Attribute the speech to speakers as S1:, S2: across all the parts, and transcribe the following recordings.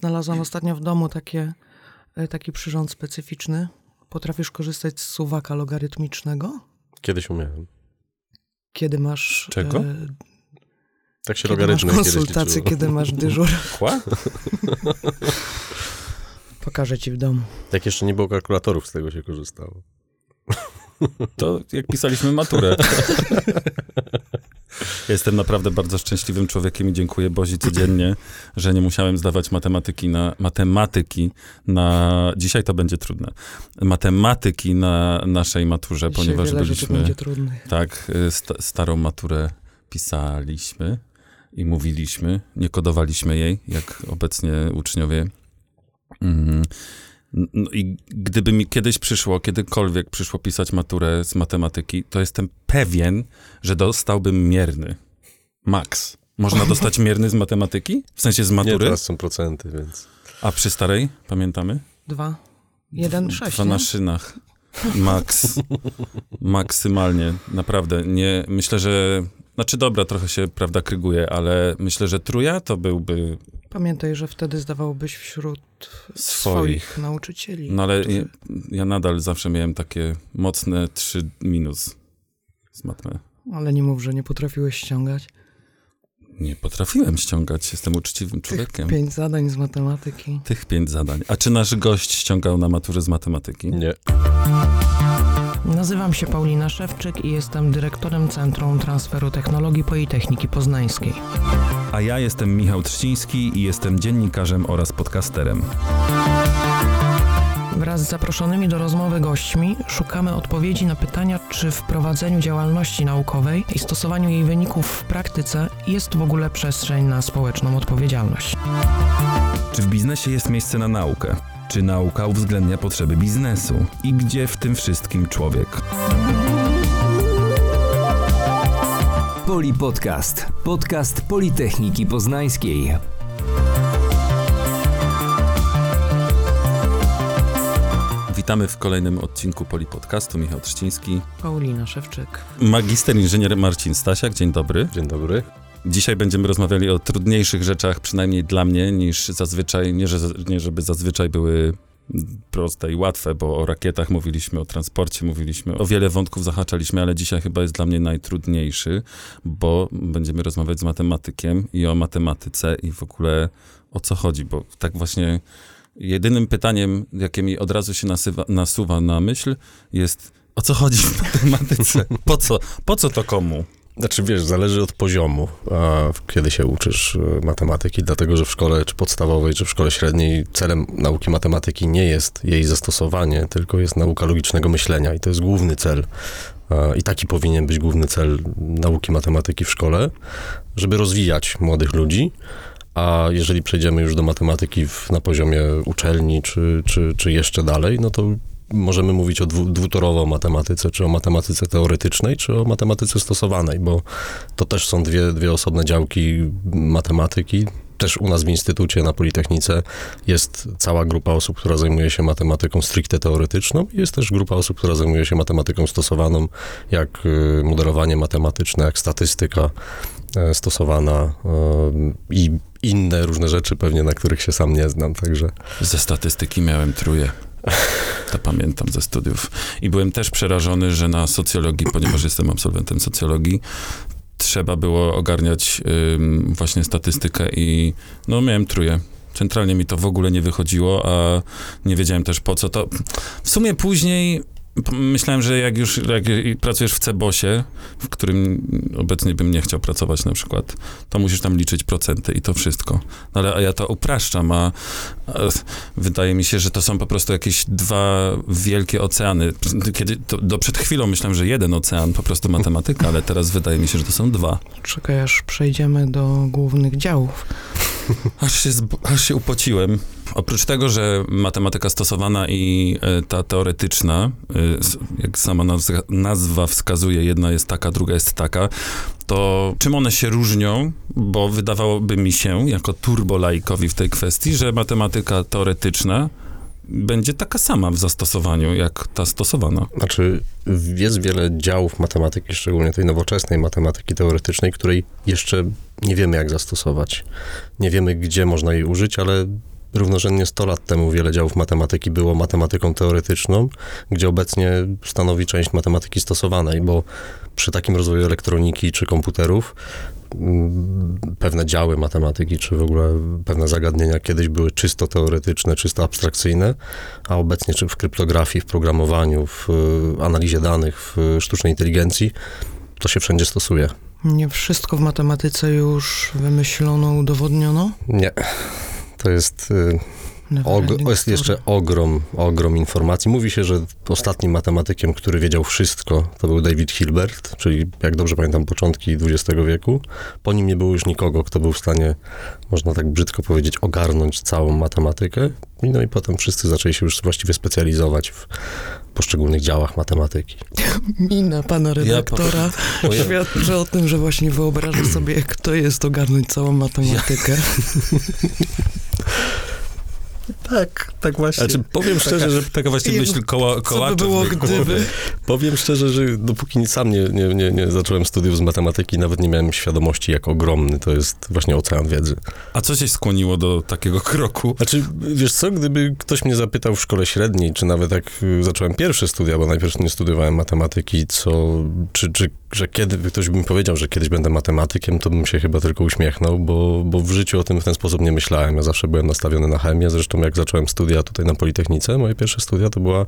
S1: Znalazłam ostatnio w domu takie, e, taki przyrząd specyficzny. Potrafisz korzystać z suwaka logarytmicznego?
S2: Kiedyś umiałem.
S1: Kiedy masz...
S3: Czego?
S1: E,
S2: Tak się
S1: masz
S2: logarytmy
S1: konsultację,
S2: liczyło.
S1: kiedy masz dyżur.
S3: Kła?
S1: Pokażę ci w domu.
S2: Jak jeszcze nie było kalkulatorów, z tego się korzystało.
S3: To jak pisaliśmy maturę. Jestem naprawdę bardzo szczęśliwym człowiekiem i dziękuję Bozi codziennie, że nie musiałem zdawać matematyki na matematyki na dzisiaj to będzie trudne. Matematyki na naszej maturze,
S1: Dzisiaj
S3: ponieważ byliśmy tak sta, starą maturę pisaliśmy i mówiliśmy, nie kodowaliśmy jej, jak obecnie uczniowie. Mm. No i gdyby mi kiedyś przyszło, kiedykolwiek przyszło pisać maturę z matematyki, to jestem pewien, że dostałbym mierny. Max. Można dostać mierny z matematyki? W sensie z
S2: Nie,
S3: matury?
S2: teraz są procenty, więc...
S3: A przy starej, pamiętamy?
S1: Dwa. Jeden, sześć,
S3: Dwa
S1: nie?
S3: na szynach. Max. Maksymalnie. Naprawdę. Nie, myślę, że... Znaczy dobra, trochę się, prawda, kryguje, ale myślę, że truja to byłby...
S1: Pamiętaj, że wtedy zdawałbyś wśród
S3: Swoich.
S1: swoich, nauczycieli.
S3: No ale
S1: którzy-
S3: ja, nadal zawsze miałem takie mocne 3 minus z matmy.
S1: Ale nie mów, że nie potrafiłeś ściągać.
S3: Nie potrafiłem ściągać, jestem uczciwym
S1: Tych
S3: człowiekiem.
S1: pięć zadań z matematyki.
S3: Tych pięć zadań. A czy nasz gość ściągał na maturze z matematyki?
S2: Nie.
S1: Nazywam się Paulina Szewczyk i jestem dyrektorem Centrum Transferu Technologii Politechniki Poznańskiej.
S3: A ja jestem Michał Trzciński i jestem dziennikarzem oraz podcasterem.
S1: Wraz z zaproszonymi do rozmowy gośćmi szukamy odpowiedzi na pytania, czy w prowadzeniu działalności naukowej i stosowaniu jej wyników w praktyce jest w ogóle przestrzeń na społeczną odpowiedzialność.
S3: Czy w biznesie jest miejsce na naukę? Czy nauka uwzględnia potrzeby biznesu? I gdzie w tym wszystkim człowiek?
S4: Poli Podcast. Podcast Politechniki Poznańskiej.
S3: Witamy w kolejnym odcinku Poli Podcastu. Michał Trzciński.
S1: Paulina Szewczyk.
S3: Magister inżynier Marcin Stasiak. Dzień dobry.
S2: Dzień dobry.
S3: Dzisiaj będziemy rozmawiali o trudniejszych rzeczach, przynajmniej dla mnie, niż zazwyczaj, nie, że, nie żeby zazwyczaj były proste i łatwe, bo o rakietach mówiliśmy, o transporcie mówiliśmy, o wiele wątków zahaczaliśmy, ale dzisiaj chyba jest dla mnie najtrudniejszy, bo będziemy rozmawiać z matematykiem i o matematyce i w ogóle o co chodzi, bo tak właśnie jedynym pytaniem, jakie mi od razu się nasywa, nasuwa na myśl jest o co chodzi w matematyce? Po co? Po co to komu?
S2: Znaczy, wiesz, zależy od poziomu, kiedy się uczysz e, matematyki, dlatego że w szkole czy podstawowej, czy w szkole średniej celem nauki matematyki nie jest jej zastosowanie, tylko jest nauka logicznego myślenia i to jest główny cel. I taki powinien być główny cel nauki matematyki w szkole, żeby rozwijać młodych ludzi. A jeżeli przejdziemy już do matematyki w, na poziomie uczelni, czy, czy, czy jeszcze dalej, no to możemy mówić o dwu, dwutorowo matematyce, czy o matematyce teoretycznej, czy o matematyce stosowanej, bo to też są dwie, dwie osobne działki matematyki. Też u nas w Instytucie na Politechnice jest cała grupa osób, która zajmuje się matematyką stricte teoretyczną. Jest też grupa osób, która zajmuje się matematyką stosowaną, jak y, modelowanie matematyczne, jak statystyka e, stosowana y, i inne różne rzeczy pewnie, na których się sam nie znam, także...
S3: Ze statystyki miałem truje. To pamiętam ze studiów. I byłem też przerażony, że na socjologii, ponieważ jestem absolwentem socjologii, trzeba było ogarniać właśnie statystykę i no miałem truje. Centralnie mi to w ogóle nie wychodziło, a nie wiedziałem też po co to. W sumie później myślałem, że jak już jak pracujesz w Cebosie, w którym obecnie bym nie chciał pracować na przykład, to musisz tam liczyć procenty i to wszystko. No ale a ja to upraszczam, a, a wydaje mi się, że to są po prostu jakieś dwa wielkie oceany. Kiedy, to, do przed chwilą myślałem, że jeden ocean, po prostu matematyka, ale teraz wydaje mi się, że to są dwa.
S1: Czekaj, aż przejdziemy do głównych działów.
S3: Aż się, aż się upociłem. Oprócz tego, że matematyka stosowana i e, ta teoretyczna, e, jak sama nazwa, wskazuje, jedna jest taka, druga jest taka, to czym one się różnią? Bo wydawałoby mi się, jako turbolaikowi w tej kwestii, że matematyka teoretyczna będzie taka sama w zastosowaniu, jak ta stosowana.
S2: Znaczy, jest wiele działów matematyki, szczególnie tej nowoczesnej matematyki teoretycznej, której jeszcze nie wiemy, jak zastosować. Nie wiemy, gdzie można jej użyć, ale równorzędnie 100 lat temu wiele działów matematyki było matematyką teoretyczną, gdzie obecnie stanowi część matematyki stosowanej, bo przy takim rozwoju elektroniki czy komputerów mm, pewne działy matematyki, czy w ogóle pewne zagadnienia kiedyś były czysto teoretyczne, czysto abstrakcyjne, a obecnie czy w kryptografii, w programowaniu, w y, analizie danych, w sztucznej inteligencji, to się wszędzie stosuje.
S1: Nie wszystko w matematyce już wymyślono, udowodniono?
S2: Nie. To jest, y, og- jest jeszcze ogrom, ogrom informacji. Mówi się, że ostatnim matematykiem, który wiedział wszystko, to był David Hilbert, czyli jak dobrze pamiętam początki XX wieku. Po nim nie było już nikogo, kto był w stanie, można tak brzydko powiedzieć, ogarnąć całą matematykę. No i potem wszyscy zaczęli się już właściwie specjalizować w poszczególnych działach matematyki.
S1: Mina pana redaktora
S3: po- po-
S1: świadczy o tym, że właśnie wyobraża sobie, jak to jest ogarnąć całą matematykę.
S2: Tak, tak właśnie.
S3: Znaczy, powiem szczerze, że taka właśnie myśl koła,
S1: Co by było,
S3: w mojej głowie.
S1: gdyby...
S2: Powiem szczerze, że dopóki sam nie, nie, nie, nie zacząłem studiów z matematyki, nawet nie miałem świadomości, jak ogromny to jest właśnie ocean wiedzy.
S3: A co cię skłoniło do takiego kroku?
S2: Znaczy, wiesz co, gdyby ktoś mnie zapytał w szkole średniej, czy nawet jak y, zacząłem pierwsze studia, bo najpierw nie studiowałem matematyki, co, czy, czy że kiedy ktoś by mi powiedział, że kiedyś będę matematykiem, to bym się chyba tylko uśmiechnął, bo, bo w życiu o tym w ten sposób nie myślałem. Ja zawsze byłem nastawiony na chemię, zresztą jak zacząłem studia tutaj na Politechnice, moje pierwsze studia to była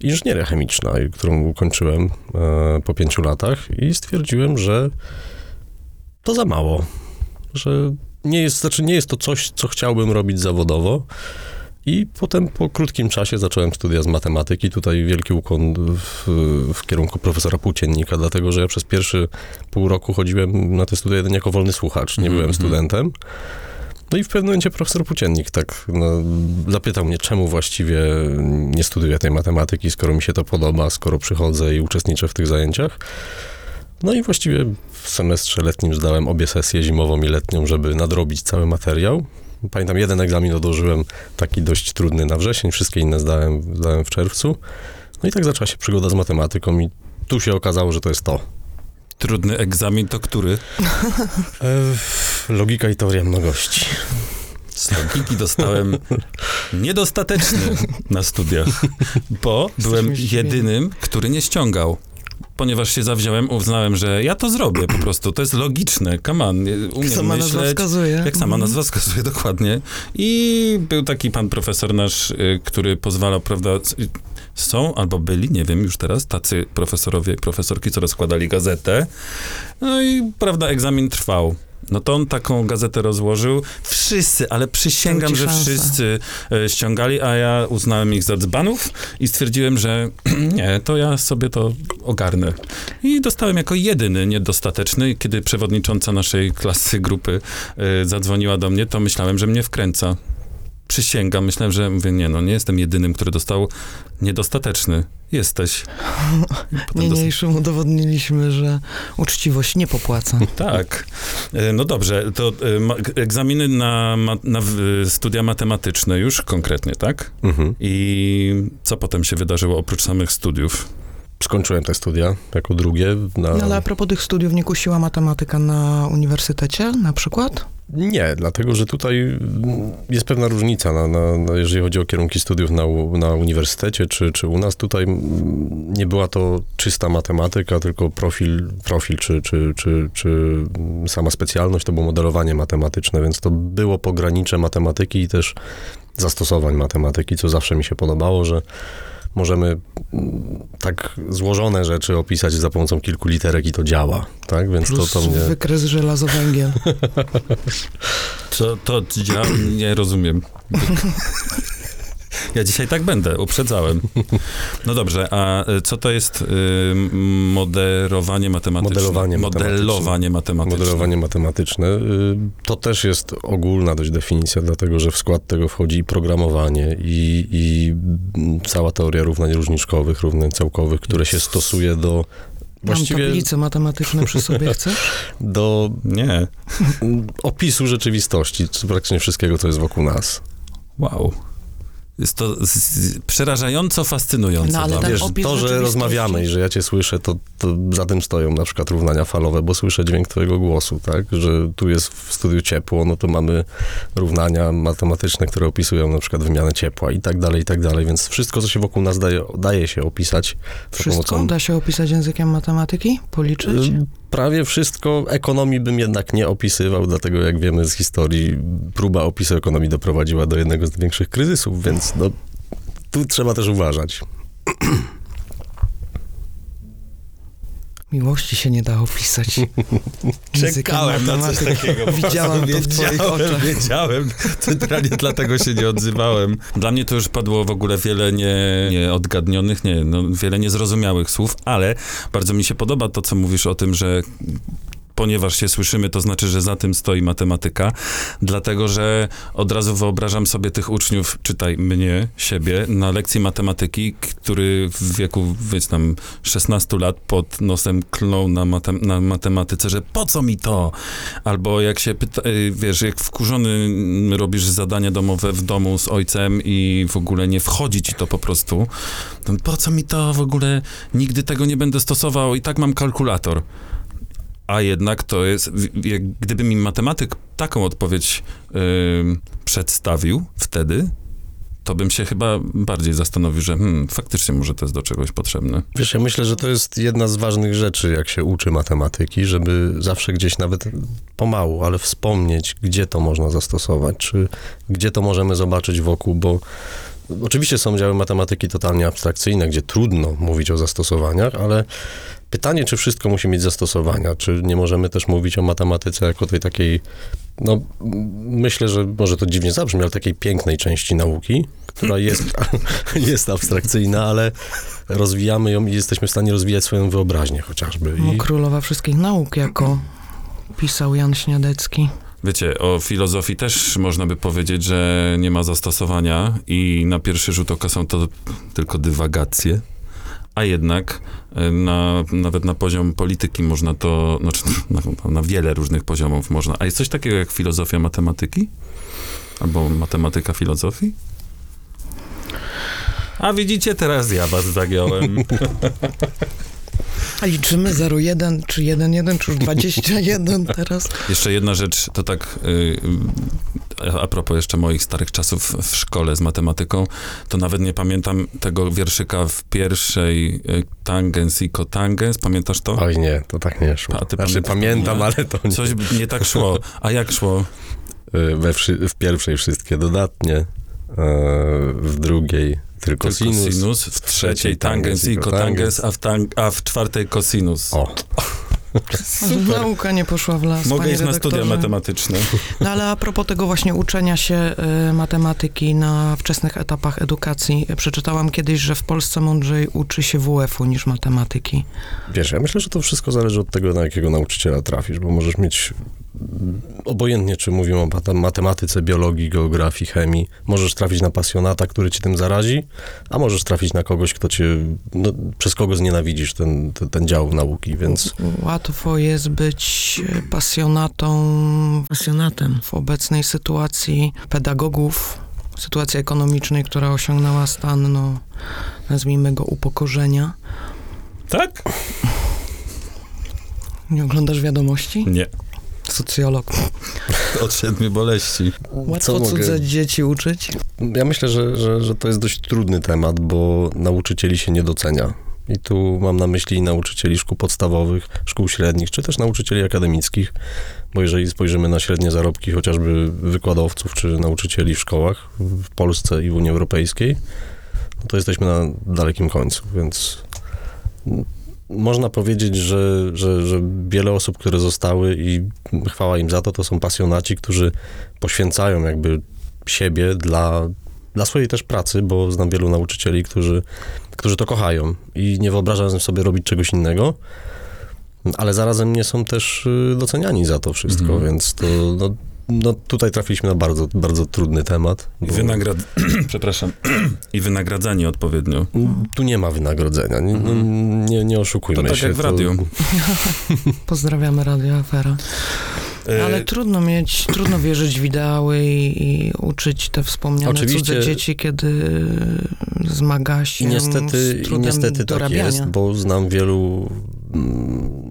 S2: inżynieria chemiczna, którą ukończyłem e, po pięciu latach i stwierdziłem, że to za mało, że nie jest, znaczy nie jest to coś, co chciałbym robić zawodowo. I potem po krótkim czasie zacząłem studia z matematyki. Tutaj wielki ukłon w, w kierunku profesora Płóciennika, dlatego że ja przez pierwszy pół roku chodziłem na te studia jedynie jako wolny słuchacz, nie
S3: Mhm,
S2: byłem
S3: mhm.
S2: studentem. No i w pewnym momencie profesor Płóciennik tak no, zapytał mnie, czemu właściwie nie studiuję tej matematyki, skoro mi się to podoba, skoro przychodzę i uczestniczę w tych zajęciach. No i właściwie w semestrze letnim zdałem obie sesje, zimową i letnią, żeby nadrobić cały materiał. Pamiętam, jeden egzamin odłożyłem, taki dość trudny na wrzesień, wszystkie inne zdałem, zdałem w czerwcu. No i tak zaczęła się przygoda z matematyką i tu się okazało, że to jest to.
S3: Trudny egzamin to który?
S2: Logika i teoria mnogości.
S3: Z logiki dostałem niedostateczny na studiach, bo byłem jedynym, który nie ściągał. Ponieważ się zawziąłem, uznałem, że ja to zrobię po prostu. To jest logiczne. Come on, umiem
S1: Sama nazwa
S3: myśleć.
S1: wskazuje.
S3: Jak sama
S1: Mhm.
S3: nazwa wskazuje dokładnie. I był taki pan profesor nasz, y, który pozwalał, prawda, są albo byli, nie wiem już teraz, tacy profesorowie i profesorki, co rozkładali gazetę. No i, prawda, egzamin trwał. No to on taką gazetę rozłożył. Wszyscy, ale przysięgam, że wszyscy e, ściągali, a ja uznałem ich za dzbanów i stwierdziłem, że nie, to ja sobie to ogarnę. I dostałem jako jedyny niedostateczny. Kiedy przewodnicząca naszej klasy grupy e, zadzwoniła do mnie, to myślałem, że mnie wkręca. Przysięgam, myślałem, że mówię, nie no, nie jestem jedynym, który dostał niedostateczny. Jesteś. Potem dosta-
S1: Niniejszym udowodniliśmy, że uczciwość nie popłaca.
S3: tak. E, No dobrze, to e, egzaminy na, na studia matematyczne już konkretnie, tak?
S2: Mhm.
S3: I co potem się wydarzyło oprócz samych studiów?
S2: Skończyłem te studia jako drugie. Na...
S1: No, ale a propos tych studiów, nie kusiła matematyka na uniwersytecie na przykład?
S2: Nie, dlatego że tutaj jest pewna różnica, na, na, na, jeżeli chodzi o kierunki studiów na, na uniwersytecie czy, czy u nas. Tutaj nie była to czysta matematyka, tylko profil, profil czy, czy, czy, czy sama specjalność to było modelowanie matematyczne, więc to było pogranicze matematyki i też zastosowań matematyki, co zawsze mi się podobało, że możemy mm, tak złożone rzeczy opisać za pomocą kilku literek i to działa, tak? Więc
S1: Plus
S2: to, to mnie...
S1: wykres żelazo-węgiel.
S3: Co to działa? Nie rozumiem. Ja dzisiaj tak będę, uprzedzałem. No dobrze, a y, co to jest y, moderowanie matematyczne?
S2: Modelowanie
S3: Modelowanie matematyczne.
S2: Modelowanie matematyczne. y, To też jest ogólna dość definicja, dlatego że w skład tego wchodzi i programowanie, i, i cała teoria równań różniczkowych, równań całkowych, które się stosuje do
S1: Mam
S2: właściwie
S1: tablice matematyczne przy sobie, chcesz?
S2: do
S3: Nie.
S2: opisu rzeczywistości, czy praktycznie wszystkiego, co jest wokół nas.
S3: Wow. Jest to przerażająco fascynujące.
S1: No, ale
S3: dla mnie.
S2: Wiesz, to, że rozmawiamy i że ja cię słyszę, to, to za tym stoją na przykład równania falowe, bo słyszę dźwięk twojego głosu, tak? Że tu jest w studiu ciepło, no to mamy równania matematyczne, które opisują na przykład wymianę ciepła i tak dalej, i tak dalej, więc wszystko, co się wokół nas daje, daje się opisać
S1: Wszystko
S2: pomocą...
S1: da się opisać językiem matematyki? Policzyć?
S2: Prawie wszystko. Ekonomii bym jednak nie opisywał, dlatego jak wiemy z historii, próba opisu ekonomii doprowadziła do jednego z większych kryzysów, więc no, tu trzeba też uważać.
S1: Miłości się nie da opisać. Językiem matematyki. Widziałam to w twoich oczach.
S3: Wiedziałem, centralnie dlatego się nie odzywałem. Dla mnie to już padło w ogóle wiele nie, nieodgadnionych, nie, no, wiele niezrozumiałych słów, ale bardzo mi się podoba to, co mówisz o tym, że ponieważ się słyszymy, to znaczy, że za tym stoi matematyka, dlatego, że od razu wyobrażam sobie tych uczniów, czytaj mnie, siebie, na lekcji matematyki, który w wieku, wiesz tam, 16 lat pod nosem klnął na, matem- na matematyce, że po co mi to? Albo jak się pyta, y, wiesz, jak wkurzony robisz zadania domowe w domu z ojcem i w ogóle nie wchodzi ci to po prostu, to po co mi to w ogóle? Nigdy tego nie będę stosował i tak mam kalkulator. A jednak to jest, gdyby mi matematyk taką odpowiedź ym, przedstawił wtedy, to bym się chyba bardziej zastanowił, że hmm, faktycznie może to jest do czegoś potrzebne.
S2: Wiesz, ja myślę, że to jest jedna z ważnych rzeczy, jak się uczy matematyki, żeby zawsze gdzieś nawet pomału, ale wspomnieć, gdzie to można zastosować, czy gdzie to możemy zobaczyć wokół, bo oczywiście są działy matematyki totalnie abstrakcyjne, gdzie trudno mówić o zastosowaniach, ale pytanie, czy wszystko musi mieć zastosowania, czy nie możemy też mówić o matematyce jako tej takiej, no myślę, że może to dziwnie zabrzmi, ale takiej pięknej części nauki, która jest, jest abstrakcyjna, ale rozwijamy ją i jesteśmy w stanie rozwijać swoją wyobraźnię chociażby.
S1: No,
S2: I
S1: królowa wszystkich nauk, jako pisał Jan Śniadecki.
S3: Wiecie, o filozofii też można by powiedzieć, że nie ma zastosowania i na pierwszy rzut oka są to tylko dywagacje, a jednak e, na, nawet na poziom polityki można to, znaczy na, na wiele różnych poziomów można. A jest coś takiego jak filozofia matematyki? Albo matematyka filozofii? A widzicie, teraz ja was zagiąłem.
S1: A liczymy 0,1 czy 1,1 czy już 21 teraz?
S3: Jeszcze jedna rzecz, to tak y, y, a propos jeszcze moich starych czasów w szkole z matematyką, to nawet nie pamiętam tego wierszyka w pierwszej y, tangens i kotangens, pamiętasz to?
S2: oj nie, to tak nie szło.
S3: A ty
S2: znaczy pamiętam,
S3: nie?
S2: ale to nie.
S3: Coś nie tak szło. A jak szło?
S2: We w pierwszej wszystkie dodatnie, w drugiej tylko,
S3: Tylko
S2: sinus,
S3: sinus, w trzeciej tangens i kotangens, a w, tang- a w czwartej kosinus.
S2: O,
S1: Może nauka nie poszła w las,
S3: Mogę iść na studia matematyczne.
S1: No ale a propos tego właśnie uczenia się y, matematyki na wczesnych etapach edukacji, y, przeczytałam kiedyś, że w Polsce mądrzej uczy się WF-u niż matematyki.
S2: wiesz, ja myślę, że to wszystko zależy od tego, na jakiego nauczyciela trafisz, bo możesz mieć obojętnie, czy mówimy o mate- matematyce, biologii, geografii, chemii, możesz trafić na pasjonata, który ci tym zarazi, a możesz trafić na kogoś, kto cię, no, przez kogo znienawidzisz ten, ten, ten dział nauki, więc
S1: Łatwo jest być pasjonatą, pasjonatem w obecnej sytuacji pedagogów, sytuacji ekonomicznej, która osiągnęła stan, no, nazwijmy go upokorzenia.
S3: Tak?
S1: Nie oglądasz wiadomości?
S3: Nie.
S1: Socjolog.
S3: Od siedmiu boleści.
S1: Łatwo
S2: mogę-
S1: cudze dzieci uczyć.
S2: Ja myślę, że, że, że to jest dość trudny temat, bo nauczycieli się nie docenia. I tu mam na myśli nauczycieli szkół podstawowych, szkół średnich, czy też nauczycieli akademickich, bo jeżeli spojrzymy na średnie zarobki chociażby wykładowców czy nauczycieli w szkołach w Polsce i w Unii Europejskiej, no to jesteśmy na dalekim końcu, więc można powiedzieć, że, że, że wiele osób, które zostały i chwała im za to, to są pasjonaci, którzy poświęcają jakby siebie dla, dla swojej też pracy, bo znam wielu nauczycieli, którzy, którzy to kochają i nie wyobrażają sobie robić czegoś innego, ale zarazem nie są też y, doceniani za to wszystko,
S3: Mhm.
S2: więc to no, no tutaj trafiliśmy na bardzo, bardzo trudny temat.
S3: I
S2: bo
S3: wynagrad... Przepraszam. I wynagradzani odpowiednio.
S2: Tu nie ma wynagrodzenia, nie, no, nie, nie oszukujmy
S3: To tak
S2: się.
S3: jak w radiu.
S1: Pozdrawiamy Radio Afera.
S3: E,
S1: Ale trudno mieć, trudno wierzyć w ideały i, i uczyć te wspomniane
S2: Oczywiście.
S1: cudze dzieci, kiedy zmaga się
S2: I niestety,
S1: z
S2: i
S1: trudem
S2: niestety tak
S1: dorabiania.
S2: jest, bo znam wielu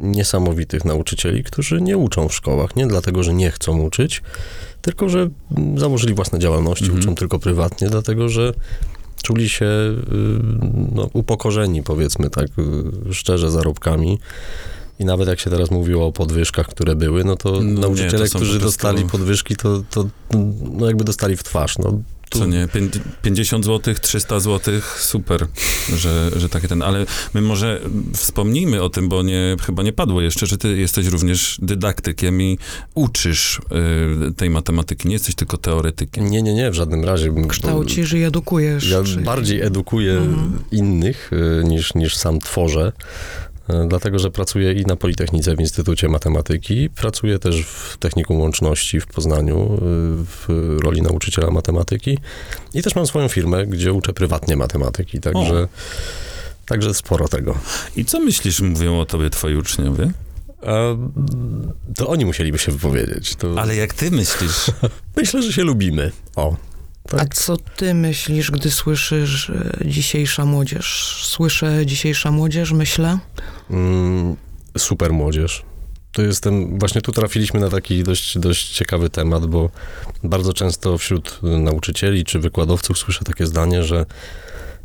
S2: niesamowitych nauczycieli, którzy nie uczą w szkołach, nie dlatego, że nie chcą uczyć, tylko, że założyli własne działalności,
S3: Mhm.
S2: uczą tylko prywatnie, dlatego, że czuli się y, no, upokorzeni, powiedzmy tak y, szczerze, zarobkami. I nawet jak się teraz mówiło o podwyżkach, które były, no to
S3: No nie,
S2: nauczyciele,
S3: to są
S2: którzy dostali podwyżki, to, to no jakby dostali w twarz. No, tu-
S3: Co nie, pię- 50 zł, 300 zł, super, że, że takie ten, ale my może wspomnijmy o tym, bo nie, chyba nie padło jeszcze, że ty jesteś również dydaktykiem i uczysz y, tej matematyki, nie jesteś tylko teoretykiem.
S2: Nie, nie, nie, w żadnym razie.
S1: Kształcisz i edukujesz.
S2: Ja bardziej edukuję
S1: Mhm.
S2: innych y, niż, niż sam tworzę, y, dlatego że pracuję i na Politechnice w Instytucie Matematyki, pracuję też w Technikum Łączności w Poznaniu y, w roli nauczyciela matematyki i też mam swoją firmę, gdzie uczę prywatnie matematyki, także, także sporo tego.
S3: I co myślisz, mówią o tobie twoi uczniowie?
S2: A, to oni musieliby się wypowiedzieć. To
S3: Ale jak ty myślisz?
S2: Myślę, że się lubimy. O.
S1: A
S2: Tak.
S1: co ty myślisz, gdy słyszysz e, dzisiejsza młodzież? Słyszę dzisiejsza młodzież, myślę.
S2: Mm, super młodzież. To jestem, właśnie tu trafiliśmy na taki dość, dość ciekawy temat, bo bardzo często wśród y, nauczycieli czy wykładowców słyszę takie zdanie, że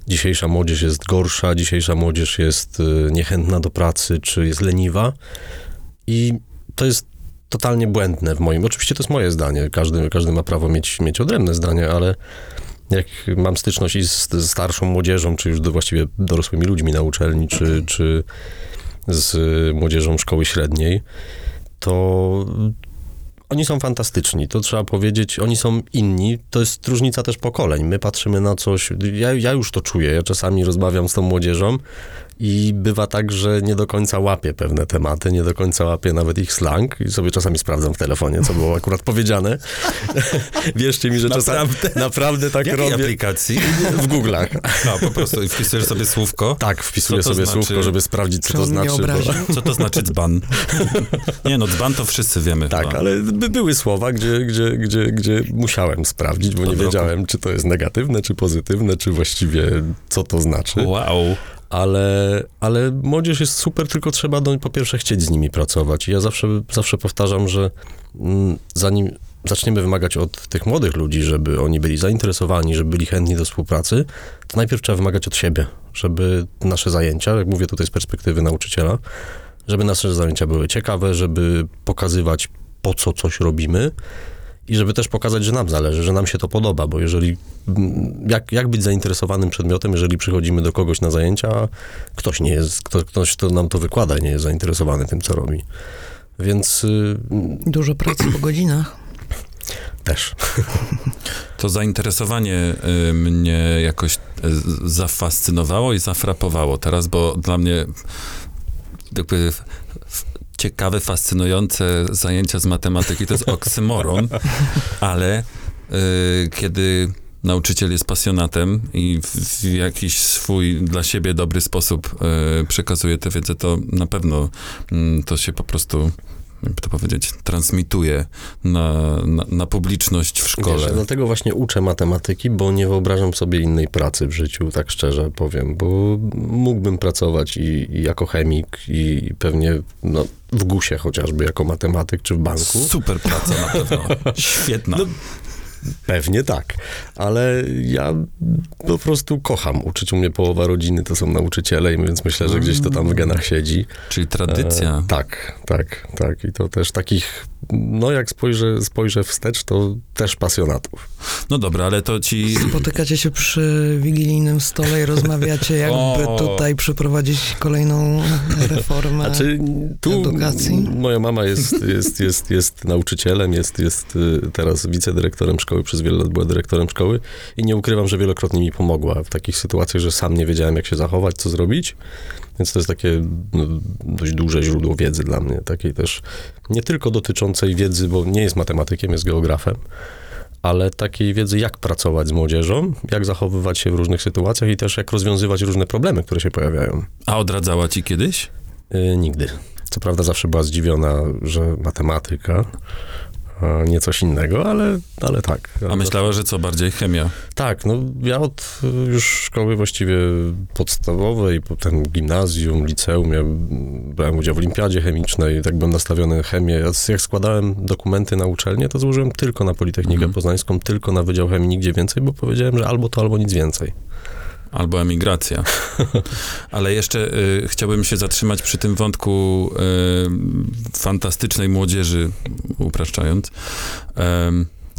S2: dzisiejsza młodzież jest gorsza, dzisiejsza młodzież jest y, niechętna do pracy, czy jest leniwa. I to jest totalnie błędne w moim. Oczywiście to jest moje zdanie, każdy, każdy ma prawo mieć, mieć odrębne zdanie, ale jak mam styczność i z, z starszą młodzieżą, czy już do, właściwie dorosłymi ludźmi na uczelni, czy, czy z młodzieżą szkoły średniej, to oni są fantastyczni, to trzeba powiedzieć. Oni są inni, to jest różnica też pokoleń. My patrzymy na coś, ja, ja już to czuję, ja czasami rozmawiam z tą młodzieżą i bywa tak, że nie do końca łapię pewne tematy, nie do końca łapię nawet ich slang i sobie czasami sprawdzam w telefonie, co było akurat powiedziane. Wierzcie mi, że czasami naprawdę tak
S3: Jakiej
S2: robię
S3: aplikacji?
S2: w Google'ach.
S3: No, po prostu wpisujesz sobie słówko.
S2: Tak, wpisuję sobie
S3: znaczy?
S2: słówko, żeby sprawdzić, co to znaczy. bo-?
S3: Co to znaczy dzban? Nie no, dzban to wszyscy wiemy
S2: Tak,
S3: chyba.
S2: ale by były słowa, gdzie, gdzie, gdzie, gdzie musiałem sprawdzić, bo nie
S3: roku.
S2: wiedziałem, czy to jest negatywne, czy pozytywne, czy właściwie co to znaczy.
S3: Wow.
S2: Ale, ale młodzież jest super, tylko trzeba do, po pierwsze chcieć z nimi pracować. I ja zawsze, zawsze powtarzam, że mm, zanim zaczniemy wymagać od tych młodych ludzi, żeby oni byli zainteresowani, żeby byli chętni do współpracy, to najpierw trzeba wymagać od siebie, żeby nasze zajęcia, jak mówię tutaj z perspektywy nauczyciela, żeby nasze zajęcia były ciekawe, żeby pokazywać po co coś robimy i żeby też pokazać, że nam zależy, że nam się to podoba, bo jeżeli, mm, jak, jak być zainteresowanym przedmiotem, jeżeli przychodzimy do kogoś na zajęcia, a ktoś nie jest, kto, ktoś, kto nam to wykłada, nie jest zainteresowany tym, co robi. Więc y,
S1: Dużo pracy po godzinach.
S2: też.
S3: To zainteresowanie y, mnie jakoś y, zafascynowało i zafrapowało teraz, bo dla mnie jakby ciekawe, fascynujące zajęcia z matematyki. To jest oksymoron, ale y, kiedy nauczyciel jest pasjonatem i w, jakiś swój dla siebie dobry sposób y, przekazuje tę wiedzę, to na pewno mm, to się po prostu jakby to powiedzieć, transmituje na, na, na publiczność w szkole.
S2: Wiesz, dlatego właśnie uczę matematyki, bo nie wyobrażam sobie innej pracy w życiu, tak szczerze powiem, bo mógłbym pracować i, i jako chemik i pewnie no, w GUS-ie chociażby jako matematyk czy w banku.
S3: Super praca na pewno. Świetna.
S2: No, Pewnie tak, ale ja po prostu kocham uczyć. U mnie połowa rodziny to są nauczyciele, więc myślę, że gdzieś to tam w genach siedzi.
S3: Czyli tradycja.
S2: E, tak, tak, tak. I to też takich, no jak spojrzę, spojrzę wstecz, to też pasjonatów.
S3: No dobra, ale to ci...
S1: Spotykacie się przy wigilijnym stole i rozmawiacie, jakby
S3: O.
S1: tutaj przeprowadzić kolejną reformę.
S2: Znaczy, tu
S1: Edukacji?
S2: moja mama jest, jest, jest, jest nauczycielem, jest, jest y, teraz wicedyrektorem szkoły, przez wiele lat była dyrektorem szkoły i nie ukrywam, że wielokrotnie mi pomogła w takich sytuacjach, że sam nie wiedziałem, jak się zachować, co zrobić. Więc to jest takie no, dość duże źródło wiedzy dla mnie, takiej też nie tylko dotyczącej wiedzy, bo nie jest matematykiem, jest geografem, ale takiej wiedzy, jak pracować z młodzieżą, jak zachowywać się w różnych sytuacjach i też jak rozwiązywać różne problemy, które się pojawiają.
S3: A odradzała ci kiedyś?
S2: Y, nigdy. Co prawda zawsze była zdziwiona, że matematyka, nie coś innego, ale, ale tak.
S3: A myślała, że co bardziej chemia.
S2: Tak, no ja od y, już szkoły właściwie podstawowej, potem gimnazjum, liceum, ja brałem udział w olimpiadzie chemicznej, tak byłem nastawiony na chemię. Ja, jak składałem dokumenty na uczelnię, to złożyłem tylko na Politechnikę
S3: Mhm.
S2: Poznańską, tylko na Wydział Chemii, nigdzie więcej, bo powiedziałem, że albo to, albo nic więcej.
S3: Albo emigracja. Ale jeszcze y, chciałbym się zatrzymać przy tym wątku y, fantastycznej młodzieży, upraszczając.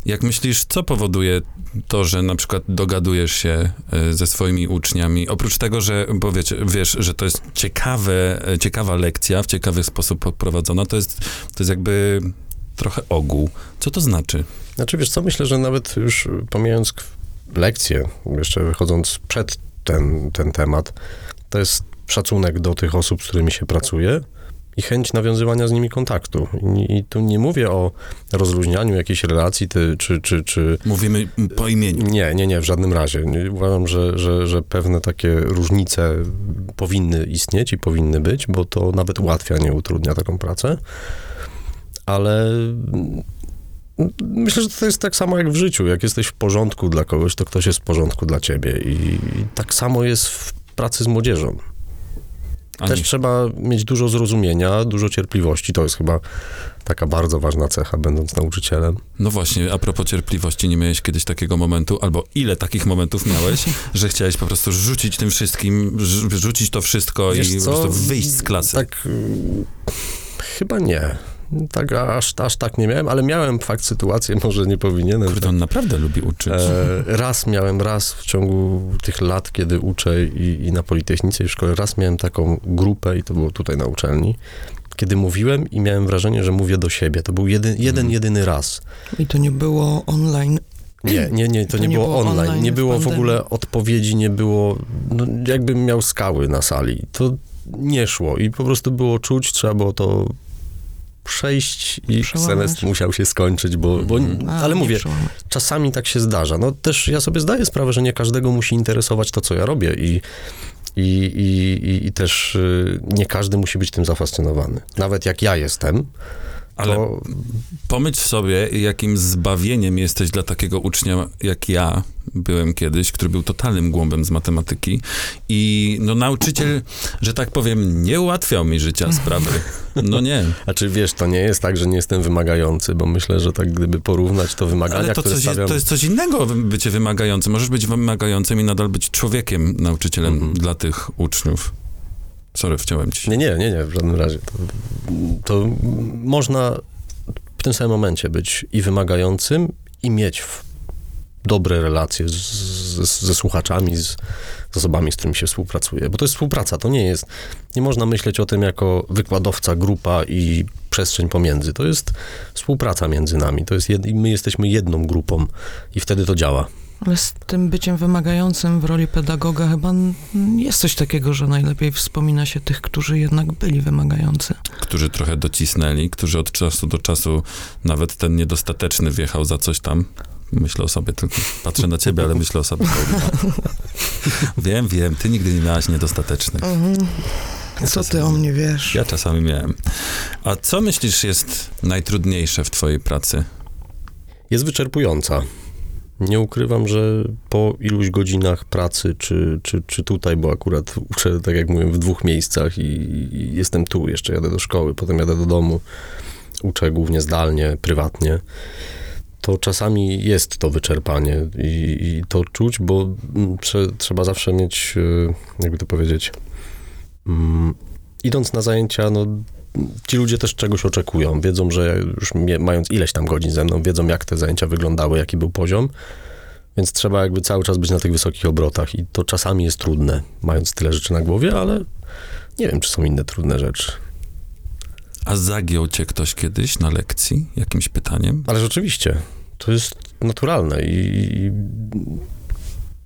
S3: Jak myślisz, co powoduje to, że na przykład dogadujesz się y, ze swoimi uczniami? Oprócz tego, że bo wiecie, wiesz, że to jest ciekawe, e, ciekawa lekcja, w ciekawy sposób poprowadzona, to jest, to jest jakby trochę ogół. Co to znaczy?
S2: Znaczy, wiesz co, myślę, że nawet już pomijając lekcje, jeszcze wychodząc przed ten, ten temat, to jest szacunek do tych osób, z którymi się pracuje i chęć nawiązywania z nimi kontaktu. I, i tu nie mówię o rozluźnianiu jakiejś relacji, ty, czy, czy, czy...
S3: Mówimy po imieniu.
S2: Nie, nie, nie, w żadnym razie. Uważam, że, że, że pewne takie różnice powinny istnieć i powinny być, bo to nawet ułatwia, nie utrudnia taką pracę. Ale myślę, że to jest tak samo jak w życiu. Jak jesteś w porządku dla kogoś, to ktoś jest w porządku dla ciebie. I, tak samo jest w pracy z młodzieżą.
S3: A
S2: Też trzeba mieć dużo zrozumienia, dużo cierpliwości. To jest chyba taka bardzo ważna cecha, będąc nauczycielem.
S3: No właśnie, a propos cierpliwości, nie miałeś kiedyś takiego momentu, albo ile takich momentów miałeś, że chciałeś po prostu rzucić tym wszystkim, rz- rzucić to wszystko
S2: Wiesz
S3: i
S2: co?
S3: po prostu wyjść z klasy.
S2: Tak, y, chyba nie. Tak, aż, aż tak nie miałem, ale miałem fakt sytuację, może nie powinienem.
S3: Kurde, on naprawdę lubi uczyć.
S2: E, raz miałem, raz w ciągu tych lat, kiedy uczę i, i na Politechnice i w szkole, raz miałem taką grupę i to było tutaj na uczelni, kiedy mówiłem i miałem wrażenie, że mówię do siebie. To był jeden, jeden
S3: Mhm.
S2: jedyny raz.
S1: I to nie było online.
S2: Nie, nie, nie, to, nie, było, online. Nie
S1: w
S2: było w ogóle odpowiedzi, nie było, no, jakbym miał skały na sali. To nie szło i po prostu było czuć, trzeba było to przejść i
S1: Przełamać.
S2: semestr musiał się skończyć, bo, bo
S3: Mhm.
S1: A,
S2: ale mówię,
S1: przełamać.
S2: czasami tak się zdarza. No też ja sobie zdaję sprawę, że nie każdego musi interesować to, co ja robię i, i, i, i, i też y, nie każdy musi być tym zafascynowany. Nawet jak ja jestem,
S3: Ale
S2: to
S3: pomyśl sobie, jakim zbawieniem jesteś dla takiego ucznia jak ja byłem kiedyś, który był totalnym głąbem z matematyki i no nauczyciel, że tak powiem, nie ułatwiał mi życia, sprawy. No nie.
S2: Znaczy, wiesz, to nie jest tak, że nie jestem wymagający, bo myślę, że tak gdyby porównać to wymagania,
S3: Ale to,
S2: które
S3: coś,
S2: stawiam...
S3: to jest coś innego, bycie wymagającym. Możesz być wymagającym i nadal być człowiekiem, nauczycielem
S2: Mhm.
S3: dla tych uczniów. Sorry, wciąłem ci.
S2: Nie, nie, nie, nie, w żadnym razie. To, to można w tym samym momencie być i wymagającym, i mieć w, dobre relacje z, z, ze słuchaczami, z, z osobami, z którymi się współpracuje. Bo to jest współpraca, to nie jest... Nie można myśleć o tym jako wykładowca, grupa i przestrzeń pomiędzy. To jest współpraca między nami. To jest jed, i my jesteśmy jedną grupą i wtedy to działa.
S1: Ale z tym byciem wymagającym w roli pedagoga chyba jest coś takiego, że najlepiej wspomina się tych, którzy jednak byli wymagający.
S3: Którzy trochę docisnęli, którzy od czasu do czasu, nawet ten niedostateczny wjechał za coś tam. Myślę o sobie tylko. Patrzę na ciebie, ale myślę o sobie. wiem, wiem, ty nigdy nie miałaś niedostatecznych.
S1: Co ty o mnie wiesz?
S3: Ja czasami miałem. A co myślisz jest najtrudniejsze w twojej pracy?
S2: jest wyczerpująca. Nie ukrywam, że po iluś godzinach pracy, czy, czy, czy tutaj, bo akurat uczę, tak jak mówiłem, w dwóch miejscach i, i jestem tu, jeszcze jadę do szkoły, potem jadę do domu, uczę głównie zdalnie, prywatnie, to czasami jest to wyczerpanie i, i to czuć, bo mm, trze, trzeba zawsze mieć, e, jakby to powiedzieć, mm, idąc na zajęcia, no ci ludzie też czegoś oczekują. Wiedzą, że już mając ileś tam godzin ze mną, wiedzą jak te zajęcia wyglądały, jaki był poziom, więc trzeba jakby cały czas być na tych wysokich obrotach i to czasami jest trudne, mając tyle rzeczy na głowie, ale nie wiem, czy są inne trudne rzeczy.
S3: A zagiął cię ktoś kiedyś na lekcji jakimś pytaniem?
S2: Ale rzeczywiście, to jest naturalne i,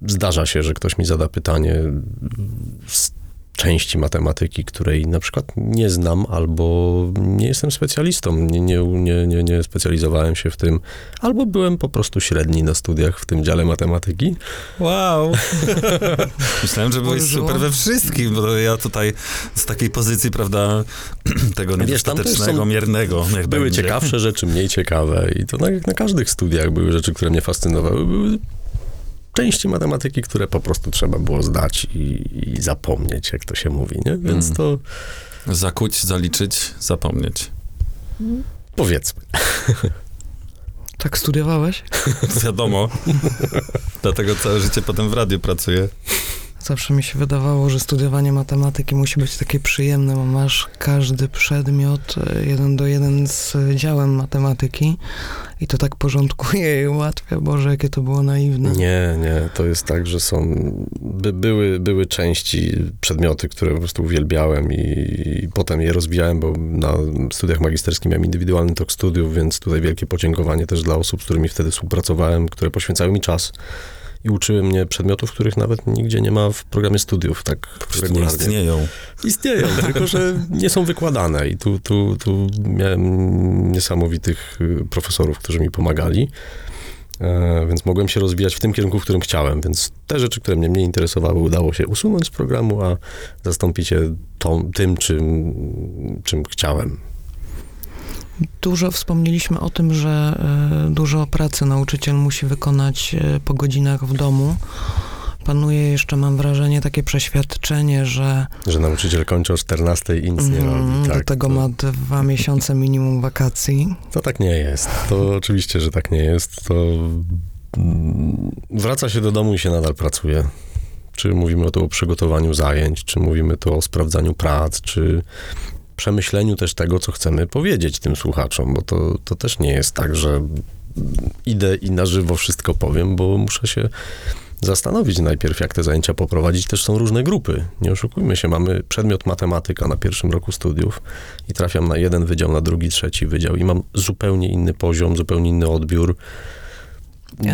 S2: zdarza się, że ktoś mi zada pytanie części matematyki, której na przykład nie znam albo nie jestem specjalistą, nie, nie, nie, nie, nie specjalizowałem się w tym, albo byłem po prostu średni na studiach w tym dziale matematyki.
S3: Wow. Myślałem, że byłeś super we wszystkim, bo ja tutaj z takiej pozycji, prawda, tego niedostatecznego, miernego,
S2: Były
S3: będzie.
S2: ciekawsze rzeczy, mniej ciekawe i to na, na każdych studiach były rzeczy, które mnie fascynowały. Były części matematyki, które po prostu trzeba było zdać i, i zapomnieć, jak to się mówi, nie? Więc
S3: Mm.
S2: to
S3: Zakuć, zaliczyć, zapomnieć.
S2: powiedzmy.
S1: Tak studiowałeś?
S3: Wiadomo. Dlatego całe życie potem w radiu pracuję.
S1: Zawsze mi się wydawało, że studiowanie matematyki musi być takie przyjemne, bo masz każdy przedmiot e, jeden do jeden z działem matematyki i to tak porządkuje i ułatwia. Boże, jakie to było naiwne.
S2: Nie, nie, to jest tak, że są, by, były, były części, przedmioty, które po prostu uwielbiałem i, i potem je rozwijałem, bo na studiach magisterskich miałem indywidualny tok studiów, więc tutaj wielkie podziękowanie też dla osób, z którymi wtedy współpracowałem, które poświęcały mi czas i uczyły mnie przedmiotów, których nawet nigdzie nie ma w programie studiów, tak
S3: prostu nie
S2: regularnie.
S3: istnieją.
S2: Istnieją, tylko że nie są wykładane i tu, tu, tu miałem niesamowitych y, profesorów, którzy mi pomagali, e, więc mogłem się rozwijać w tym kierunku, w którym chciałem, więc te rzeczy, które mnie mniej interesowały, udało się usunąć z programu, a zastąpić je tą, tym, czym, czym chciałem.
S1: Dużo wspomnieliśmy o tym, że e, dużo pracy nauczyciel musi wykonać e, po godzinach w domu. Panuje jeszcze, mam wrażenie, takie przeświadczenie, że
S2: Że nauczyciel kończy o 14 i nic nie
S1: mm,
S2: robi.
S1: do
S2: Tak,
S1: tego
S2: to,
S1: ma dwa miesiące minimum wakacji.
S2: to tak nie jest. To oczywiście, że tak nie jest. To mm, wraca się do domu i się nadal pracuje. Czy mówimy tu o przygotowaniu zajęć, czy mówimy tu o sprawdzaniu prac, czy przemyśleniu też tego, co chcemy powiedzieć tym słuchaczom, bo to, to też nie jest tak, że idę i na żywo wszystko powiem, bo muszę się zastanowić najpierw, jak te zajęcia poprowadzić. Też są różne grupy. Nie oszukujmy się, mamy przedmiot matematyka na pierwszym roku studiów i trafiam na jeden wydział, na drugi, trzeci wydział i mam zupełnie inny poziom, zupełnie inny odbiór.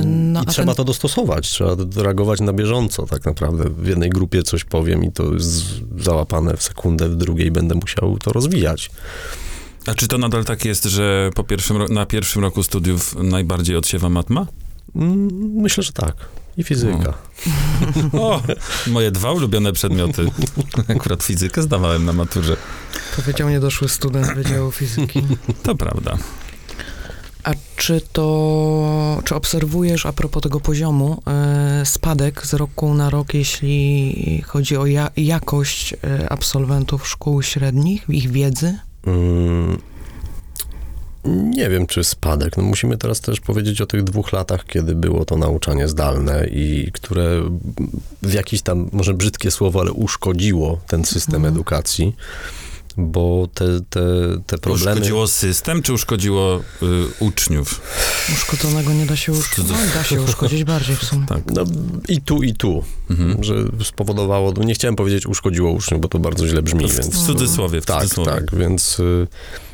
S1: No,
S2: I
S1: a
S2: trzeba
S1: ten-
S2: to dostosować, trzeba reagować na bieżąco tak naprawdę. W jednej grupie coś powiem i to jest załapane w sekundę, w drugiej będę musiał to rozwijać.
S3: A czy to nadal tak jest, że po pierwszym ro- na pierwszym roku studiów najbardziej odsiewa matma?
S2: Mm, Myślę, że tak. I fizyka.
S3: O, moje dwa ulubione przedmioty. Akurat fizykę zdawałem na maturze.
S1: Powiedział niedoszły student Wydziału Fizyki.
S3: To prawda.
S1: A czy to, czy obserwujesz a propos tego poziomu e, spadek z roku na rok, jeśli chodzi o ja, jakość e, absolwentów szkół średnich, ich wiedzy?
S2: Mm, Nie wiem, czy spadek. No musimy teraz też powiedzieć o tych dwóch latach, kiedy było to nauczanie zdalne i które w jakiś tam, może brzydkie słowo, ale uszkodziło ten system
S1: Mhm.
S2: edukacji, bo te, te, te problemy...
S3: Uszkodziło system, czy uszkodziło y, uczniów?
S1: Uszkodzonego nie da się uszkodzić. No, da się uszkodzić bardziej w sumie.
S3: Tak.
S2: No i tu, i tu,
S3: Mhm.
S2: że spowodowało, no nie chciałem powiedzieć uszkodziło uczniów, bo to bardzo źle brzmi,
S3: W,
S2: więc...
S3: w cudzysłowie, w
S2: Tak,
S3: cudzysłowie.
S2: tak, więc y,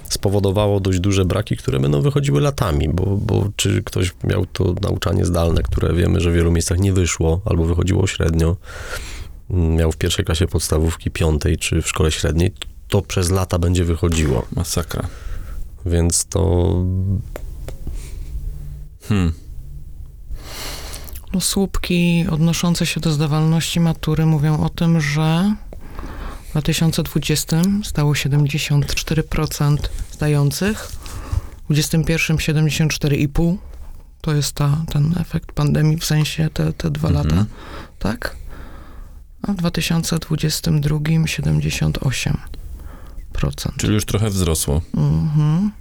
S2: spowodowało dość duże braki, które będą wychodziły latami, bo, bo czy ktoś miał to nauczanie zdalne, które wiemy, że w wielu miejscach nie wyszło, albo wychodziło średnio, mm, miał w pierwszej klasie podstawówki, piątej, czy w szkole średniej, to przez lata będzie wychodziło,
S3: Masakra.
S2: więc to
S3: Hmm.
S1: No, słupki odnoszące się do zdawalności matury mówią o tym, że w 2020 stało 74% zdających, w 2021 74,5%. To jest ta, ten efekt pandemii, w sensie te, te dwa
S3: Mhm.
S1: lata, tak? A w 2022 78%.
S3: Czyli już trochę wzrosło.
S1: Mhm.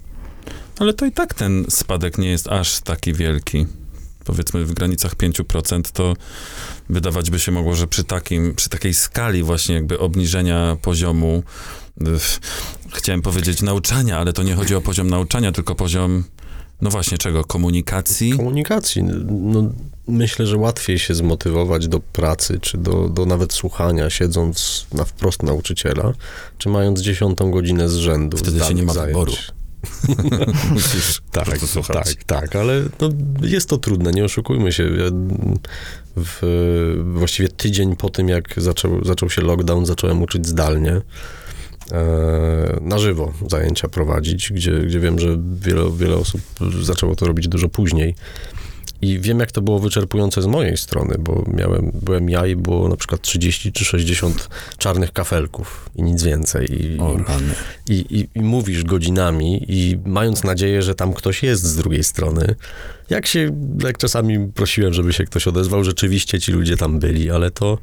S3: Ale to i tak ten spadek nie jest aż taki wielki. Powiedzmy w granicach 5%, to wydawać by się mogło, że przy, takim, przy takiej skali właśnie jakby obniżenia poziomu, chciałem powiedzieć nauczania, ale to nie chodzi o poziom nauczania, tylko poziom, no właśnie czego, komunikacji.
S2: komunikacji. No, myślę, że łatwiej się zmotywować do pracy, czy do, do nawet słuchania, siedząc na wprost nauczyciela, czy mając dziesiątą godzinę z rzędu.
S3: Wtedy się nie ma
S2: zajęć.
S3: wyboru. Musisz
S2: Tak, tak, tak, ale no, jest to trudne, nie oszukujmy się. Ja, w, właściwie tydzień po tym, jak zaczął, zaczął się lockdown, zacząłem uczyć zdalnie. E, na żywo zajęcia prowadzić, gdzie, gdzie wiem, że wiele, wiele osób zaczęło to robić dużo później. I wiem, jak to było wyczerpujące z mojej strony, bo miałem, byłem ja i było na przykład 30 czy 60 czarnych kafelków i nic więcej. I,
S3: O,
S2: i, i, i mówisz godzinami i mając nadzieję, że tam ktoś jest z drugiej strony. Jak się, jak czasami prosiłem, żeby się ktoś odezwał, rzeczywiście ci ludzie tam byli, ale to,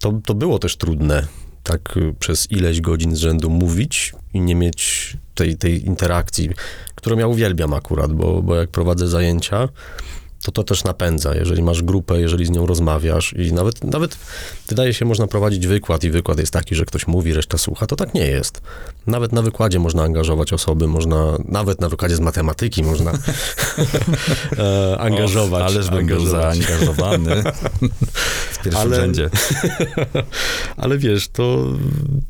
S2: to, to było też trudne, tak y, przez ileś godzin z rzędu mówić i nie mieć tej, tej interakcji, którą ja uwielbiam akurat, bo, bo jak prowadzę zajęcia, to to też napędza. Jeżeli masz grupę, jeżeli z nią rozmawiasz i nawet, nawet wydaje się, można prowadzić wykład i wykład jest taki, że ktoś mówi, reszta słucha, to tak nie jest. Nawet na wykładzie można angażować osoby, można, nawet na wykładzie z matematyki można e, angażować.
S3: Och, ależ bym był zaangażowany pierwszym
S2: Ale-
S3: rzędzie.
S2: Ale wiesz, to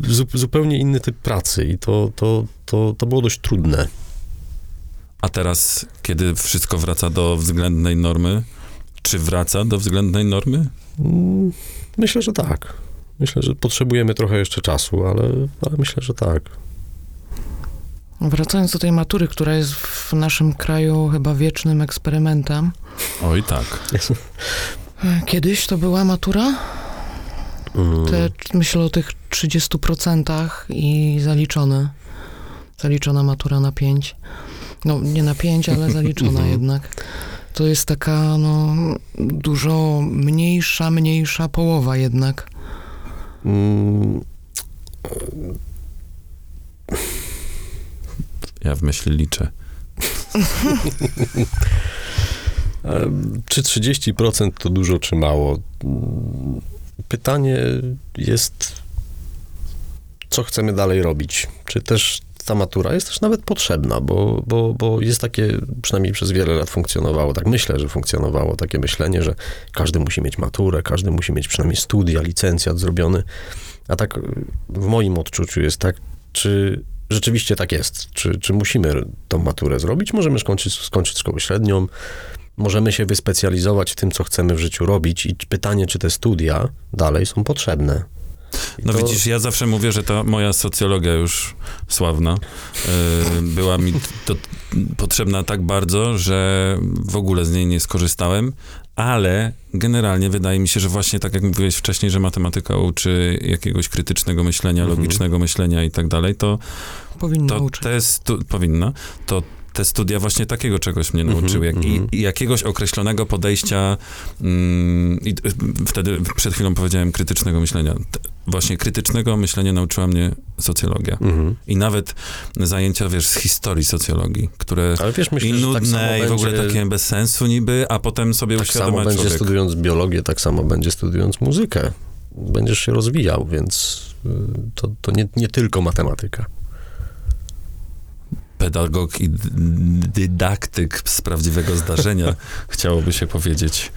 S2: zu, zupełnie inny typ pracy i to, to, to, to było dość trudne.
S3: A teraz, kiedy wszystko wraca do względnej normy, czy wraca do względnej normy?
S2: Mm, Myślę, że tak. Myślę, że potrzebujemy trochę jeszcze czasu, ale, ale myślę, że tak.
S1: Wracając do tej matury, która jest w naszym kraju chyba wiecznym eksperymentem.
S3: Oj tak.
S1: Kiedyś to była matura?
S2: Mm,
S1: Te, myślę o tych 30% i zaliczone. Zaliczona matura na 5. No, nie na 5, ale zaliczona
S2: Mhm.
S1: jednak. To jest taka, no, dużo mniejsza, mniejsza połowa jednak.
S2: mm,
S3: Ja w myśli liczę.
S2: Czy 30% to dużo, czy mało? Pytanie jest, co chcemy dalej robić? Czy też ta matura jest też nawet potrzebna, bo, bo, bo jest takie, przynajmniej przez wiele lat funkcjonowało, tak myślę, że funkcjonowało takie myślenie, że każdy musi mieć maturę, każdy musi mieć przynajmniej studia, licencjat zrobiony. A tak w moim odczuciu jest tak, czy rzeczywiście tak jest? Czy, czy musimy tą maturę zrobić? Możemy skończyć, skończyć szkołę średnią, możemy się wyspecjalizować w tym, co chcemy w życiu robić i pytanie, czy te studia dalej są potrzebne. I
S3: No
S2: to-
S3: widzisz, ja zawsze mówię, że ta moja socjologia już sławna yy, była mi to potrzebna tak bardzo, że w ogóle z niej nie skorzystałem, ale generalnie wydaje mi się, że właśnie tak jak mówiłeś wcześniej, że matematyka uczy jakiegoś krytycznego myślenia,
S2: Mhm.
S3: logicznego myślenia i tak dalej, to,
S1: Powinno
S3: to
S1: uczyć.
S3: te stu- powinna, to te studia właśnie takiego czegoś mnie
S2: Mhm,
S3: nauczyły, jak,
S2: mhm.
S3: i, i jakiegoś określonego podejścia mm, i y, wtedy przed chwilą powiedziałem krytycznego myślenia. Właśnie krytycznego myślenia nauczyła mnie socjologia.
S2: Mhm.
S3: I nawet zajęcia, wiesz, z historii socjologii, które
S2: Ale wiesz, myślę,
S3: i
S2: tak samo
S3: nudne, i w ogóle
S2: będzie-
S3: takie bez sensu niby, a potem sobie
S2: Tak samo
S3: uświadamia
S2: będzie
S3: człowiek.
S2: studiując biologię, tak samo będzie studiując muzykę. Będziesz się rozwijał, więc y, to, to nie, nie tylko matematyka.
S3: Pedagog i dydaktyk z prawdziwego zdarzenia, chciałoby się powiedzieć.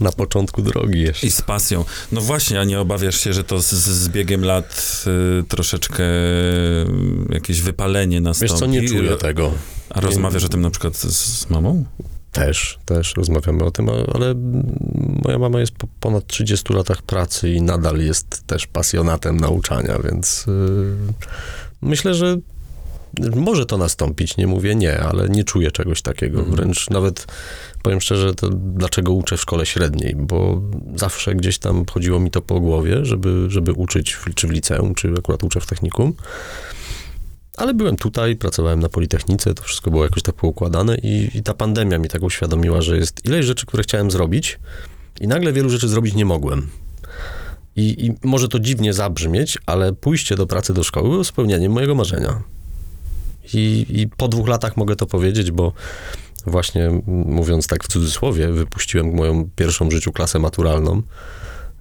S2: Na początku drogi jeszcze.
S3: I z pasją. No właśnie, a nie obawiasz się, że to z, z biegiem lat y, troszeczkę y, jakieś wypalenie nastąpi?
S2: Wiesz co, nie czuję tego.
S3: A rozmawiasz o tym na przykład z, z mamą?
S2: Też, też rozmawiamy o tym, ale moja mama jest po ponad 30 latach pracy i nadal jest też pasjonatem nauczania, więc y, myślę, że może to nastąpić, nie mówię nie, ale nie czuję czegoś takiego.
S3: Mhm.
S2: Wręcz nawet powiem szczerze, to dlaczego uczę w szkole średniej, bo zawsze gdzieś tam chodziło mi to po głowie, żeby, żeby uczyć w, czy w liceum, czy akurat uczę w technikum. Ale byłem tutaj, pracowałem na Politechnice, to wszystko było jakoś tak poukładane i, i ta pandemia mi tak uświadomiła, że jest ileś rzeczy, które chciałem zrobić i nagle wielu rzeczy zrobić nie mogłem. I, I może to dziwnie zabrzmieć, ale pójście do pracy do szkoły było spełnieniem mojego marzenia. I, I po dwóch latach mogę to powiedzieć, bo właśnie mówiąc tak w cudzysłowie, wypuściłem moją pierwszą w życiu klasę maturalną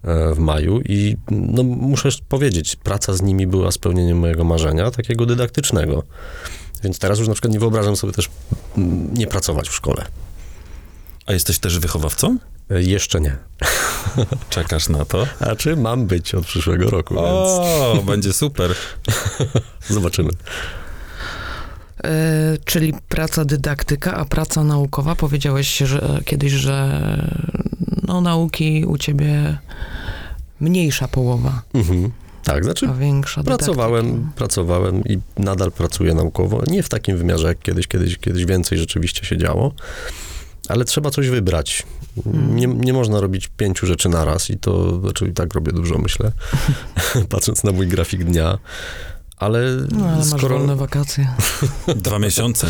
S2: e, w maju i no, muszę powiedzieć, praca z nimi była spełnieniem mojego marzenia, takiego dydaktycznego. Więc teraz już na przykład nie wyobrażam sobie też nie pracować w szkole.
S3: A jesteś też wychowawcą?
S2: E, Jeszcze nie.
S3: Czekasz na to?
S2: A czy mam być od przyszłego roku, więc
S3: O, będzie super.
S2: zobaczymy.
S1: E, czyli praca dydaktyka, a praca naukowa. Powiedziałeś że kiedyś, że no, nauki u ciebie mniejsza połowa,
S2: Mhm. Tak, znaczy
S1: a większa dydaktyki.
S2: Pracowałem, pracowałem i nadal pracuję naukowo. Nie w takim wymiarze jak kiedyś, kiedyś, kiedyś więcej rzeczywiście się działo, ale trzeba coś wybrać.
S1: Hmm.
S2: Nie, nie można robić pięciu rzeczy naraz i to, znaczy i tak robię dużo, myślę, patrząc na mój grafik dnia. Ale,
S1: No, ale masz
S2: skoro,
S1: wolne wakacje.
S3: Dwa miesiące,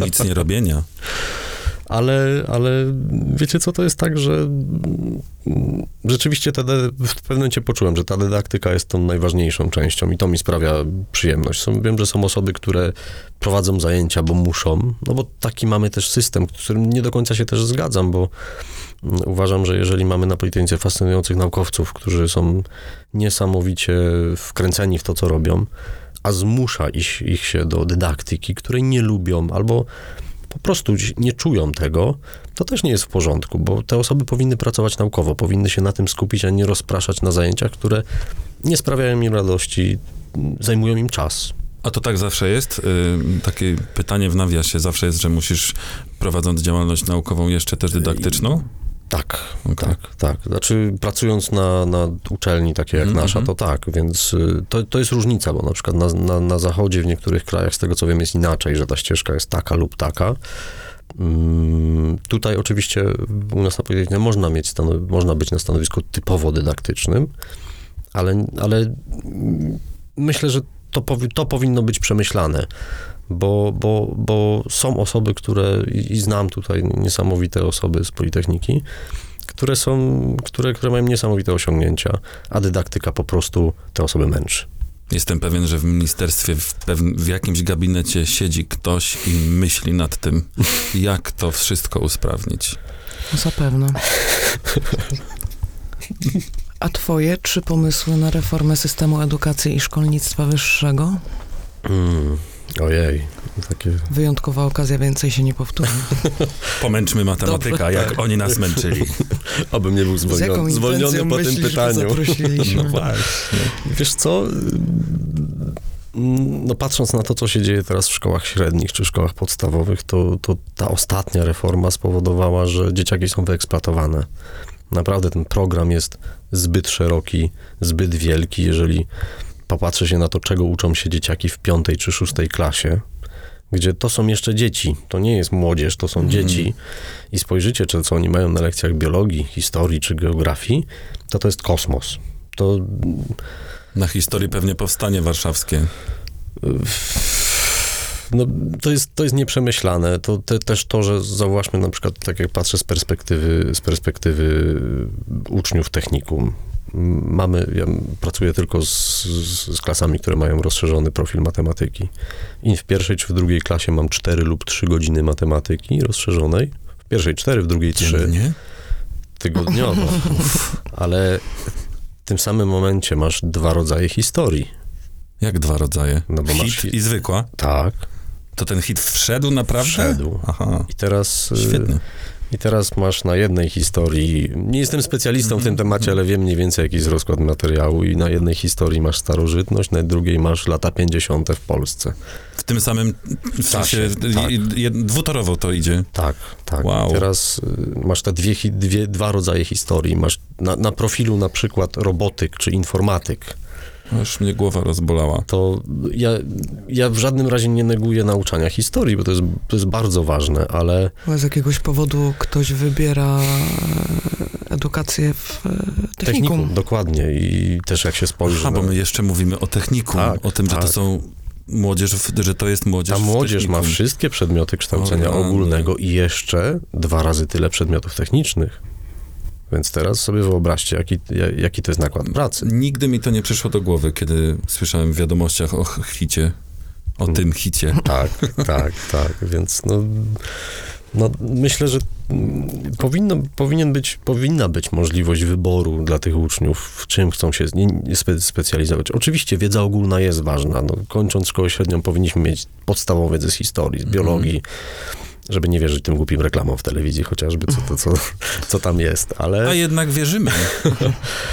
S3: nic nie robienia.
S2: Ale, ale wiecie co, to jest tak, że rzeczywiście te, w pewnym momencie poczułem, że ta dydaktyka jest tą najważniejszą częścią i to mi sprawia przyjemność. Są, wiem, że są osoby, które prowadzą zajęcia, bo muszą, no bo taki mamy też system, z którym nie do końca się też zgadzam, bo mm, uważam, że jeżeli mamy na Politechnice fascynujących naukowców, którzy są niesamowicie wkręceni w to, co robią, a zmusza ich, ich się do dydaktyki, której nie lubią, albo po prostu nie czują tego, to też nie jest w porządku, bo te osoby powinny pracować naukowo, powinny się na tym skupić, a nie rozpraszać na zajęciach, które nie sprawiają im radości, zajmują im czas.
S3: A to tak zawsze jest? Y, takie pytanie w nawiasie zawsze jest, że musisz prowadząc działalność naukową jeszcze też dydaktyczną?
S2: Tak,
S3: Okej.
S2: tak, tak. Znaczy pracując na, na uczelni takiej jak
S3: Mhm,
S2: nasza,
S3: mhm.
S2: to tak, więc y, to, to jest różnica, bo na przykład na, na, na zachodzie w niektórych krajach, z tego co wiem, jest inaczej, że ta ścieżka jest taka lub taka. Mm, Tutaj oczywiście u nas na Politechnice można mieć, można być na stanowisku typowo dydaktycznym, ale, ale mm, myślę, że to, powi- to powinno być przemyślane, bo, bo, bo są osoby, które, i, i znam tutaj niesamowite osoby z Politechniki, które są, które, które mają niesamowite osiągnięcia, a dydaktyka po prostu te osoby męczy.
S3: Jestem pewien, że w ministerstwie w, pewn- w jakimś gabinecie siedzi ktoś i myśli nad tym, jak to wszystko usprawnić.
S1: Zapewne. A twoje trzy pomysły na reformę systemu edukacji i szkolnictwa wyższego?
S2: Mm, ojej, takie...
S1: Wyjątkowa okazja, więcej się nie powtórzy.
S3: Pomęczmy matematyka,
S1: Dobra,
S3: jak
S2: tak.
S3: oni nas męczyli.
S2: Abym nie był zwolniony, zwolniony po tym
S1: myślisz, że
S2: pytaniu.
S3: No właśnie.
S2: Wiesz co? No patrząc na to, co się dzieje teraz w szkołach średnich czy szkołach podstawowych, to, to ta ostatnia reforma spowodowała, że dzieciaki są wyeksploatowane. Naprawdę ten program jest zbyt szeroki, zbyt wielki, jeżeli popatrzy się na to, czego uczą się dzieciaki w piątej czy szóstej klasie, gdzie to są jeszcze dzieci, to nie jest młodzież, to są dzieci i spojrzycie, czy co oni mają na lekcjach biologii, historii czy geografii, to to jest kosmos. To
S3: Na historii pewnie powstanie warszawskie.
S2: No, to jest, to jest nieprzemyślane. To te, też to, że zauważmy na przykład, tak jak patrzę z perspektywy, z perspektywy uczniów technikum. Mamy, ja pracuję tylko z, z, klasami, które mają rozszerzony profil matematyki. I w pierwszej czy w drugiej klasie mam 4 lub 3 godziny matematyki rozszerzonej. W pierwszej 4, w drugiej 3
S3: Dziennie?
S2: tygodniowo. Ale w tym samym momencie masz dwa rodzaje historii.
S3: Jak dwa rodzaje?
S2: No bo masz
S3: hit
S2: hi-
S3: i zwykła.
S2: Tak.
S3: To ten hit wszedł naprawdę?
S2: Wszedł.
S3: Aha,
S2: I teraz, y,
S3: świetnie.
S2: I teraz masz na jednej historii, nie jestem specjalistą w tym temacie, ale wiem mniej więcej jaki jest rozkład materiału i na jednej historii masz starożytność, na drugiej masz lata 50. w Polsce.
S3: W tym samym w
S2: Czasie, tak.
S3: dwutorowo to idzie.
S2: Tak, tak.
S3: Wow.
S2: I teraz y, masz te dwie, dwie, dwa rodzaje historii. Masz na, na profilu na przykład robotyk czy informatyk.
S3: Aż mnie głowa rozbolała.
S2: To ja, ja w żadnym razie nie neguję nauczania historii, bo to jest, to jest bardzo ważne, ale
S1: Ale z jakiegoś powodu ktoś wybiera e, edukację w e, technikum.
S2: technikum, dokładnie. I też jak się spojrzy
S3: Aha, bo my jeszcze mówimy o technikum,
S2: Tak,
S3: o tym, że to
S2: tak.
S3: są młodzież, w- że to jest młodzież
S2: Ta
S3: w
S2: młodzież ma wszystkie przedmioty kształcenia
S3: O
S2: ogólnego i jeszcze dwa razy tyle przedmiotów technicznych. Więc teraz sobie wyobraźcie, jaki, ja- jaki to jest nakład pracy.
S3: Nigdy mi to nie przyszło do głowy, kiedy słyszałem w wiadomościach o hicie, o tym hicie.
S2: Tak, tak, tak. Więc no, no, myślę, że powinno, powinien być, powinna być możliwość wyboru dla tych uczniów, w czym chcą się spe, specjalizować. Oczywiście wiedza ogólna jest ważna. No, kończąc szkołę średnią powinniśmy mieć podstawową wiedzę z historii, z biologii, żeby nie wierzyć tym głupim reklamom w telewizji chociażby, co, to, co, co tam jest, ale...
S3: A jednak wierzymy.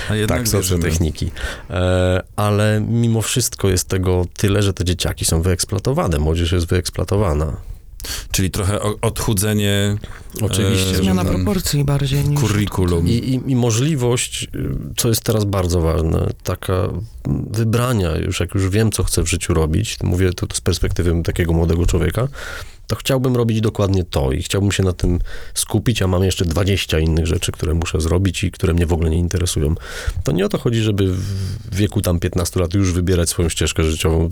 S3: A jednak
S2: tak, są
S3: wierzymy.
S2: techniki. E, ale mimo wszystko jest tego tyle, że te dzieciaki są wyeksploatowane. Młodzież jest wyeksploatowana.
S3: Czyli trochę odchudzenie
S2: Oczywiście.
S3: E,
S2: że
S1: Zmiana
S2: tak.
S1: proporcji bardziej niż...
S3: curriculum.
S2: I, i, I możliwość, y, co jest teraz bardzo ważne, taka wybrania, już jak już wiem, co chcę w życiu robić, mówię to z perspektywy takiego młodego człowieka, to chciałbym robić dokładnie to i chciałbym się na tym skupić, a mam jeszcze 20 innych rzeczy, które muszę zrobić i które mnie w ogóle nie interesują. To nie o to chodzi, żeby w wieku tam 15 lat już wybierać swoją ścieżkę życiową.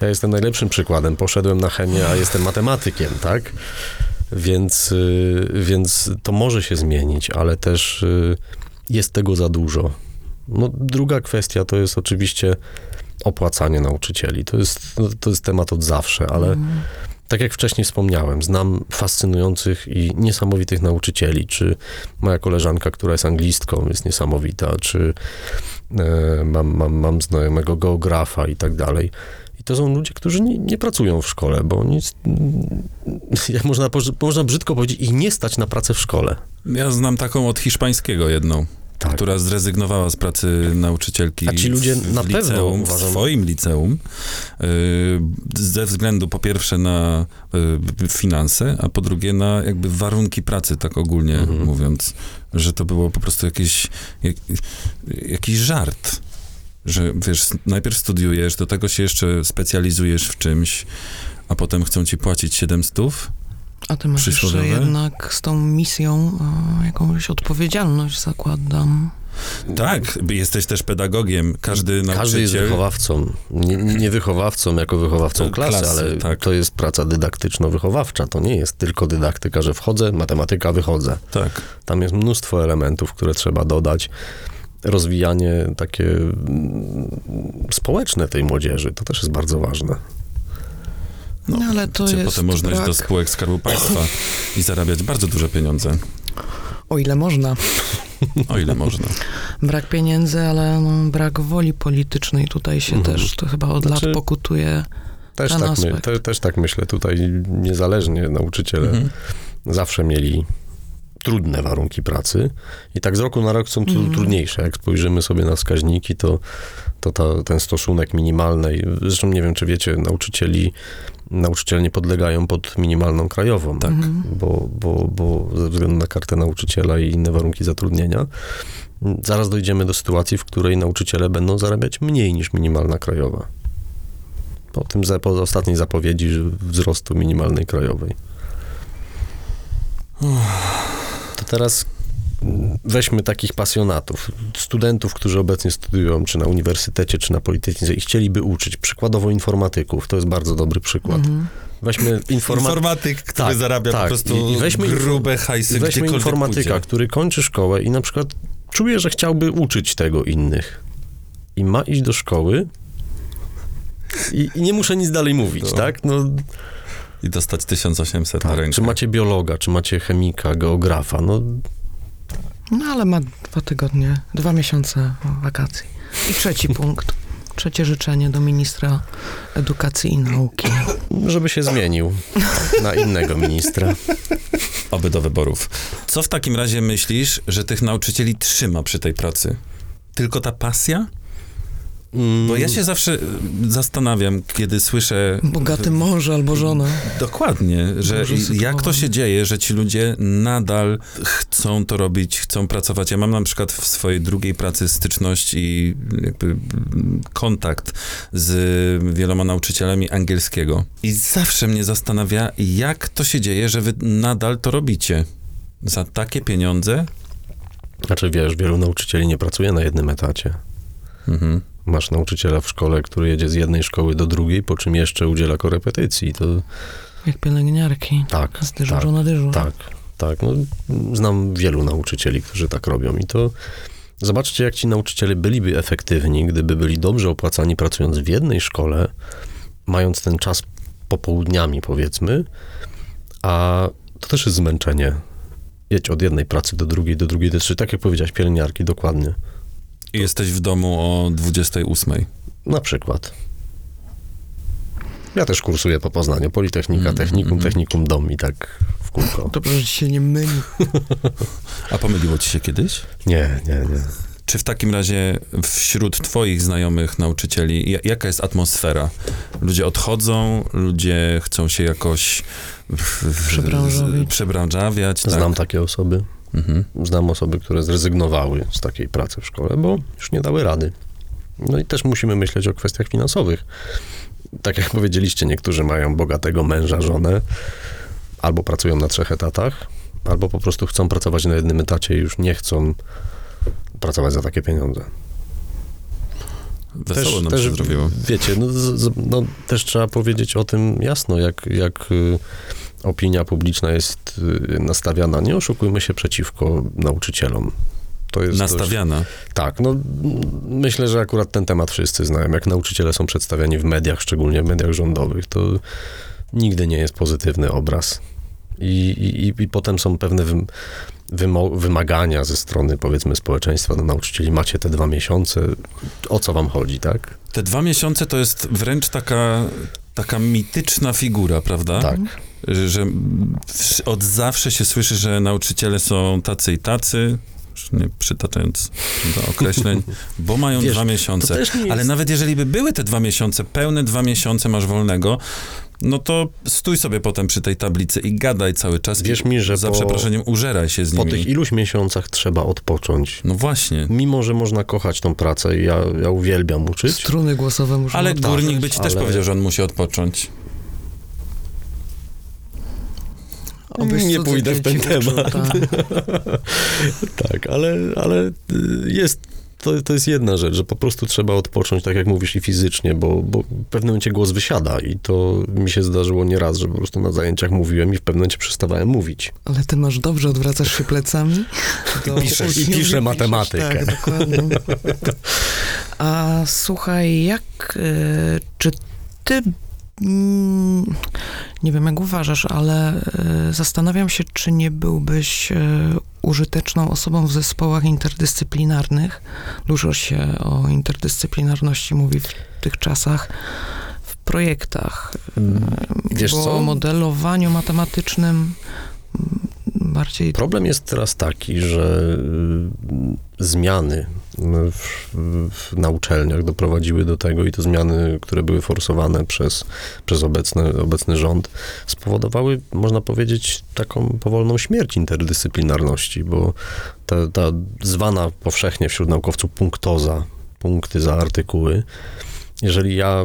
S2: Ja jestem najlepszym przykładem. Poszedłem na chemię, a jestem matematykiem, tak? Więc, y, więc to może się zmienić, ale też y, jest tego za dużo. No, druga kwestia to jest oczywiście opłacanie nauczycieli. To jest, no, to jest temat od zawsze, ale tak jak wcześniej wspomniałem, znam fascynujących i niesamowitych nauczycieli, czy moja koleżanka, która jest anglistką, jest niesamowita, czy e, mam, mam, mam znajomego geografa i tak dalej. I to są ludzie, którzy nie, nie pracują w szkole, bo oni, jak można, można brzydko powiedzieć, ich nie stać na pracę w szkole.
S3: Ja znam taką od hiszpańskiego jedną,
S2: Tak.
S3: która zrezygnowała z pracy nauczycielki
S2: A ci ludzie
S3: w, w
S2: na pewno,
S3: liceum, w
S2: uważam-
S3: swoim liceum, yy, ze względu po pierwsze na yy, finanse, a po drugie na jakby warunki pracy, tak ogólnie
S2: Mhm.
S3: mówiąc, że to było po prostu jakiś, jak, jakiś żart. Że wiesz, najpierw studiujesz, do tego się jeszcze specjalizujesz w czymś, a potem chcą ci płacić 700.
S1: A ty masz jeszcze jednak z tą misją e, jakąś odpowiedzialność, zakładam.
S3: Tak, jesteś też pedagogiem. Każdy nauczyciel...
S2: Każdy jest wychowawcą. Nie, nie wychowawcą jako wychowawcą
S3: To
S2: klasy,
S3: klasy,
S2: ale
S3: tak.
S2: to jest praca dydaktyczno-wychowawcza. To nie jest tylko dydaktyka, że wchodzę, matematyka, wychodzę.
S3: Tak.
S2: Tam jest mnóstwo elementów, które trzeba dodać. Rozwijanie takie mm, społeczne tej młodzieży, to też jest bardzo ważne.
S3: No,
S1: ale to jest
S3: potem można iść do
S1: brak-
S3: spółek Skarbu Państwa i zarabiać bardzo duże pieniądze.
S1: O ile można.
S3: O ile można.
S1: Brak pieniędzy, ale no, brak woli politycznej tutaj się
S2: Mhm.
S1: też, to chyba od
S2: Znaczy-
S1: lat pokutuje.
S2: Też
S1: Ten
S2: tak, my, te, też tak myślę. Tutaj niezależnie nauczyciele
S3: Mhm.
S2: zawsze mieli trudne warunki pracy i tak z roku na rok są tu
S1: Mhm.
S2: trudniejsze. Jak spojrzymy sobie na wskaźniki, to, to ta, ten stosunek minimalnej, zresztą nie wiem, czy wiecie, nauczycieli, nauczyciele nie podlegają pod minimalną krajową,
S3: Tak.
S1: Mhm.
S2: bo, bo, bo ze względu na kartę nauczyciela i inne warunki zatrudnienia, zaraz dojdziemy do sytuacji, w której nauczyciele będą zarabiać mniej niż minimalna krajowa. Po tym, po ostatniej zapowiedzi wzrostu minimalnej krajowej. To teraz weźmy takich pasjonatów, studentów, którzy obecnie studiują czy na uniwersytecie, czy na Politechnice i chcieliby uczyć, przykładowo informatyków, to jest bardzo dobry przykład.
S1: Mhm.
S2: Weźmy informa-
S3: Informatyk, który
S2: Tak,
S3: zarabia
S2: tak.
S3: po prostu
S2: I- i weźmy
S3: grube hajsy
S2: Weźmy informatyka,
S3: pójdzie.
S2: który kończy szkołę i na przykład czuje, że chciałby uczyć tego innych. I ma iść do szkoły i, i nie muszę nic dalej mówić,
S3: To-
S2: tak? No,
S3: I dostać 1800 na
S2: tak.
S3: rękę.
S2: Czy macie biologa, czy macie chemika, geografa, no
S1: No ale ma dwa tygodnie, dwa miesiące wakacji. I trzeci punkt. Trzecie życzenie do ministra edukacji i nauki.
S2: żeby się zmienił na innego ministra.
S3: Oby do wyborów. Co w takim razie myślisz, że tych nauczycieli trzyma przy tej pracy? Tylko ta pasja? Bo ja się zawsze y, zastanawiam, kiedy słyszę...
S1: Bogaty mąż albo żona.
S3: Dokładnie, że jak to się dzieje, że ci ludzie nadal chcą to robić, chcą pracować. Ja mam na przykład w swojej drugiej pracy styczność i jakby kontakt z wieloma nauczycielami angielskiego. I zawsze mnie zastanawia, jak to się dzieje, że wy nadal to robicie. Za takie pieniądze?
S2: Znaczy, wiesz, wielu nauczycieli nie pracuje na jednym etacie.
S3: Mhm.
S2: Masz nauczyciela w szkole, który jedzie z jednej szkoły do drugiej, po czym jeszcze udziela korepetycji. To
S1: Jak pielęgniarki.
S2: tak,
S1: Z dyżuru
S2: tak,
S1: na dyżur.
S2: tak, tak. No, znam wielu nauczycieli, którzy tak robią i to zobaczcie, jak ci nauczyciele byliby efektywni, gdyby byli dobrze opłacani pracując w jednej szkole, mając ten czas popołudniami, powiedzmy, a to też jest zmęczenie. jedź od jednej pracy do drugiej, do drugiej, do trzeciej, tak jak powiedziałeś, pielęgniarki, dokładnie.
S3: I jesteś w domu o 28.
S2: Na przykład. Ja też kursuję po Poznaniu, Politechnika,
S3: Mm,
S2: Technikum,
S3: mm.
S2: Technikum, Dom i tak w kółko.
S1: Dobrze, że ci się nie myli.
S3: A pomyliło ci się kiedyś?
S2: Nie, nie, nie.
S3: Czy w takim razie wśród twoich znajomych nauczycieli, ja- jaka jest atmosfera? Ludzie odchodzą, ludzie chcą się jakoś w- w-
S1: Przebranżowić.
S3: przebranżawiać, tak?
S2: Znam takie osoby.
S3: Mhm.
S2: Znam osoby, które zrezygnowały z takiej pracy w szkole, bo już nie dały rady. No i też musimy myśleć o kwestiach finansowych. Tak jak powiedzieliście, niektórzy mają bogatego męża, żonę, albo pracują na trzech etatach, albo po prostu chcą pracować na jednym etacie i już nie chcą pracować za takie pieniądze.
S3: Wesoło nam się zrobiło.
S2: Wiecie, no, no, też trzeba powiedzieć o tym jasno, jak, jak y, opinia publiczna jest y, nastawiana. Nie oszukujmy się przeciwko nauczycielom. To jest dość-
S3: Nastawiana.
S2: tak, no myślę, że akurat ten temat wszyscy znają. Jak nauczyciele są przedstawiani w mediach, szczególnie w mediach rządowych, to nigdy nie jest pozytywny obraz. I, i, i potem są pewne wymagania ze strony, powiedzmy, społeczeństwa do nauczycieli. Macie te dwa miesiące, o co wam chodzi, tak?
S3: Te dwa miesiące to jest wręcz taka, taka mityczna figura, prawda?
S2: Tak.
S3: Że, od zawsze się słyszy, że nauczyciele są tacy i tacy, już nie przytaczając do określeń, bo mają
S2: Wiesz,
S3: dwa miesiące.
S2: też nie jest...
S3: Ale nawet jeżeli by były te dwa miesiące, pełne dwa miesiące masz wolnego, no to stój sobie potem przy tej tablicy i gadaj cały czas.
S2: Wierz
S3: i,
S2: mi, że
S3: za
S2: po-
S3: przeproszeniem użeraj się z
S2: Po
S3: nimi.
S2: tych iluś miesiącach trzeba odpocząć.
S3: No właśnie.
S2: Mimo, że można kochać tą pracę i ja, ja uwielbiam uczyć,
S1: Struny głosowe muszą
S3: Ale
S1: odpaść.
S3: górnik by ci też
S2: ale-
S3: powiedział, że on musi odpocząć.
S2: Nie pójdę w ten temat.
S1: tak.
S2: Tak, ale, ale y, jest, to, to jest jedna rzecz, że po prostu trzeba odpocząć, tak jak mówisz, i fizycznie, bo, bo w pewnym momencie głos wysiada i to mi się zdarzyło nieraz, że po prostu na zajęciach mówiłem i w pewnym momencie przestawałem mówić.
S1: Ale ty masz dobrze, odwracasz się plecami. do
S2: piszesz- i piszę
S1: piszesz,
S2: matematykę.
S1: Tak, dokładnie. A słuchaj, jak, e, czy ty, nie wiem jak uważasz, ale e, zastanawiam się, czy nie byłbyś e, użyteczną osobą w zespołach interdyscyplinarnych. Dużo się o interdyscyplinarności mówi w tych czasach. W projektach,
S2: Wiesz
S1: bo o modelowaniu matematycznym mm, bardziej
S2: Problem jest teraz taki, że y, zmiany w, w, na uczelniach doprowadziły do tego i to zmiany, które były forsowane przez, przez obecny, obecny rząd, spowodowały, można powiedzieć, taką powolną śmierć interdyscyplinarności, bo ta, ta zwana powszechnie wśród naukowców punktoza, punkty za artykuły, jeżeli ja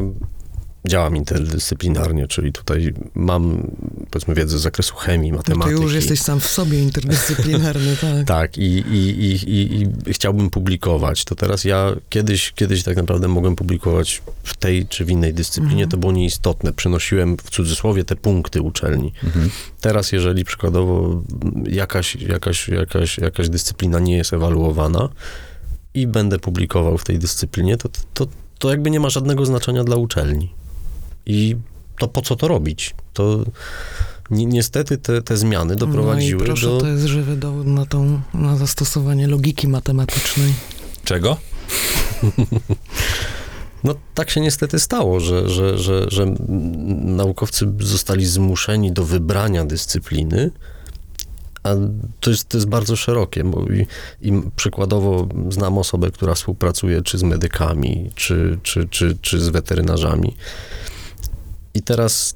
S2: działam interdyscyplinarnie, czyli tutaj mam, powiedzmy, wiedzę z zakresu chemii,
S1: No to
S2: matematyki.
S1: już jesteś sam w sobie interdyscyplinarny, tak.
S2: Tak, i, i, i, i, i chciałbym publikować. To teraz ja kiedyś, kiedyś tak naprawdę mogłem publikować w tej czy w innej dyscyplinie,
S1: Mhm.
S2: to było nieistotne. Przynosiłem w cudzysłowie te punkty uczelni.
S3: Mhm.
S2: Teraz, jeżeli przykładowo jakaś, jakaś, jakaś, jakaś dyscyplina nie jest ewaluowana i będę publikował w tej dyscyplinie, to, to, to jakby nie ma żadnego znaczenia dla uczelni. I to po co to robić? To ni, niestety te, te zmiany doprowadziły
S1: no i proszę,
S2: do...
S1: to jest żywy dowód na, tą, na zastosowanie logiki matematycznej.
S3: Czego?
S2: No tak się niestety stało, że, że, że, że naukowcy zostali zmuszeni do wybrania dyscypliny, a to jest, to jest bardzo szerokie. Bo i, I przykładowo znam osobę, która współpracuje czy z medykami, czy, czy, czy, czy z weterynarzami. I teraz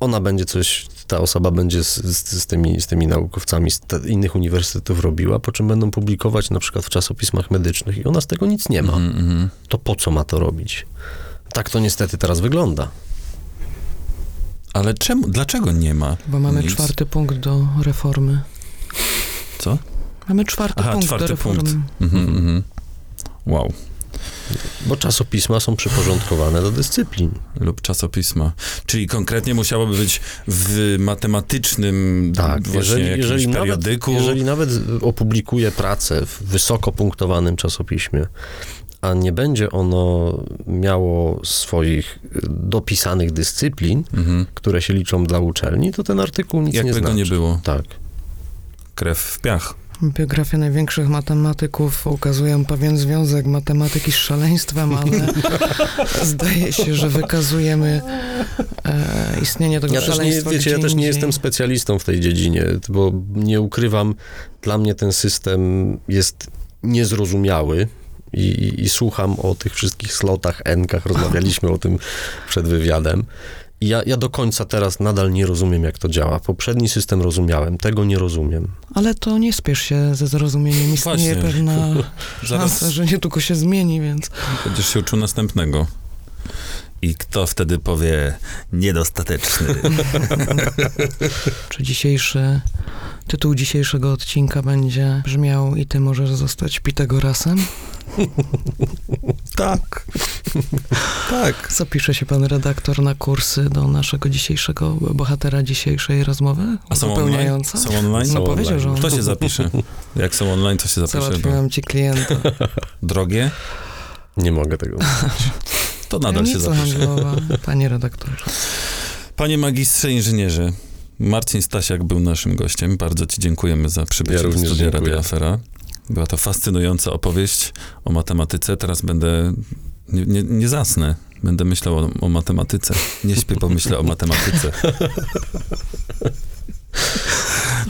S2: ona będzie coś, ta osoba będzie z, z, z, tymi, z tymi naukowcami z te, innych uniwersytetów robiła, po czym będą publikować na przykład w czasopismach medycznych i ona z tego nic nie ma
S3: Mhm, mhm.
S2: to po co ma to robić? Tak to niestety teraz wygląda.
S3: Ale czemu, dlaczego nie ma?
S1: Bo mamy
S3: nic?
S1: czwarty punkt do reformy.
S3: Co?
S1: Mamy czwarty
S3: Aha,
S1: punkt
S3: czwarty
S1: do reformy.
S3: punkt. Mhm, mhm. Wow.
S2: Bo czasopisma są przyporządkowane do dyscyplin.
S3: Lub czasopisma. Czyli konkretnie musiałoby być w matematycznym
S2: Tak,
S3: właśnie
S2: jeżeli, jeżeli, nawet,
S3: periodyku.
S2: jeżeli nawet opublikuje pracę w wysoko punktowanym czasopiśmie, a nie będzie ono miało swoich dopisanych dyscyplin,
S3: Mhm.
S2: które się liczą dla uczelni, to ten artykuł nic
S3: Jakby
S2: nie
S3: go
S2: znaczy.
S3: nie było.
S2: Tak.
S3: krew w piach.
S1: Biografie największych matematyków ukazują pewien związek matematyki z szaleństwem, ale zdaje się, że wykazujemy e, istnienie tego
S2: Ja też nie,
S1: szaleństwa
S2: wiecie, ja też nie
S1: indziej.
S2: jestem specjalistą w tej dziedzinie, bo nie ukrywam, dla mnie ten system jest niezrozumiały. I, i, I słucham o tych wszystkich slotach, enkach, rozmawialiśmy o tym przed wywiadem. Ja, ja do końca teraz nadal nie rozumiem, jak to działa. Poprzedni system rozumiałem, tego nie rozumiem.
S1: Ale to nie spiesz się ze zrozumieniem. Istnieje
S3: Właśnie.
S1: pewna
S3: Zaraz
S1: szansa, że niedługo się zmieni, więc
S3: będziesz się uczył następnego. I kto wtedy powie niedostateczny?
S1: czy dzisiejszy tytuł dzisiejszego odcinka będzie brzmiał i ty możesz zostać Pitagorasem?
S3: tak. tak.
S1: Zapisze się pan redaktor na kursy do naszego dzisiejszego bohatera dzisiejszej rozmowy?
S3: A są online? Są online?
S1: No
S2: Są
S1: powiedział,
S2: online.
S1: że on
S3: Kto się zapisze? Jak są online, to się zapisze. Bo
S1: załatwiłam ci klienta.
S3: drogie,
S2: Nie mogę tego mówić.
S3: To nadal się
S1: Granica
S3: zapisze.
S1: handlowa, panie redaktorze.
S3: Panie magistrze inżynierze, Marcin Stasiak był naszym gościem. Bardzo ci dziękujemy za przybycie
S2: Ja
S3: do studia. Radia Afera. Była to fascynująca opowieść o matematyce. Teraz będę, nie, nie, nie zasnę, będę myślał o, o matematyce. Nie śpię, pomyślę o matematyce.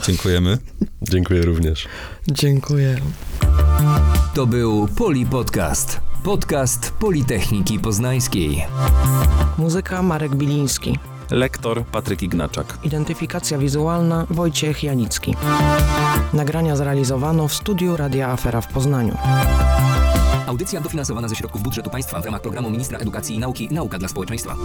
S3: Dziękujemy.
S2: Dziękuję również.
S1: Dziękuję.
S4: To był Poli Podcast. Podcast Politechniki Poznańskiej.
S1: Muzyka Marek Biliński.
S3: Lektor Patryk Ignaczak.
S1: Identyfikacja wizualna Wojciech Janicki. Nagrania zrealizowano w studiu Radia Afera w Poznaniu.
S4: Audycja dofinansowana ze środków budżetu państwa w ramach programu Ministra Edukacji i Nauki Nauka dla Społeczeństwa.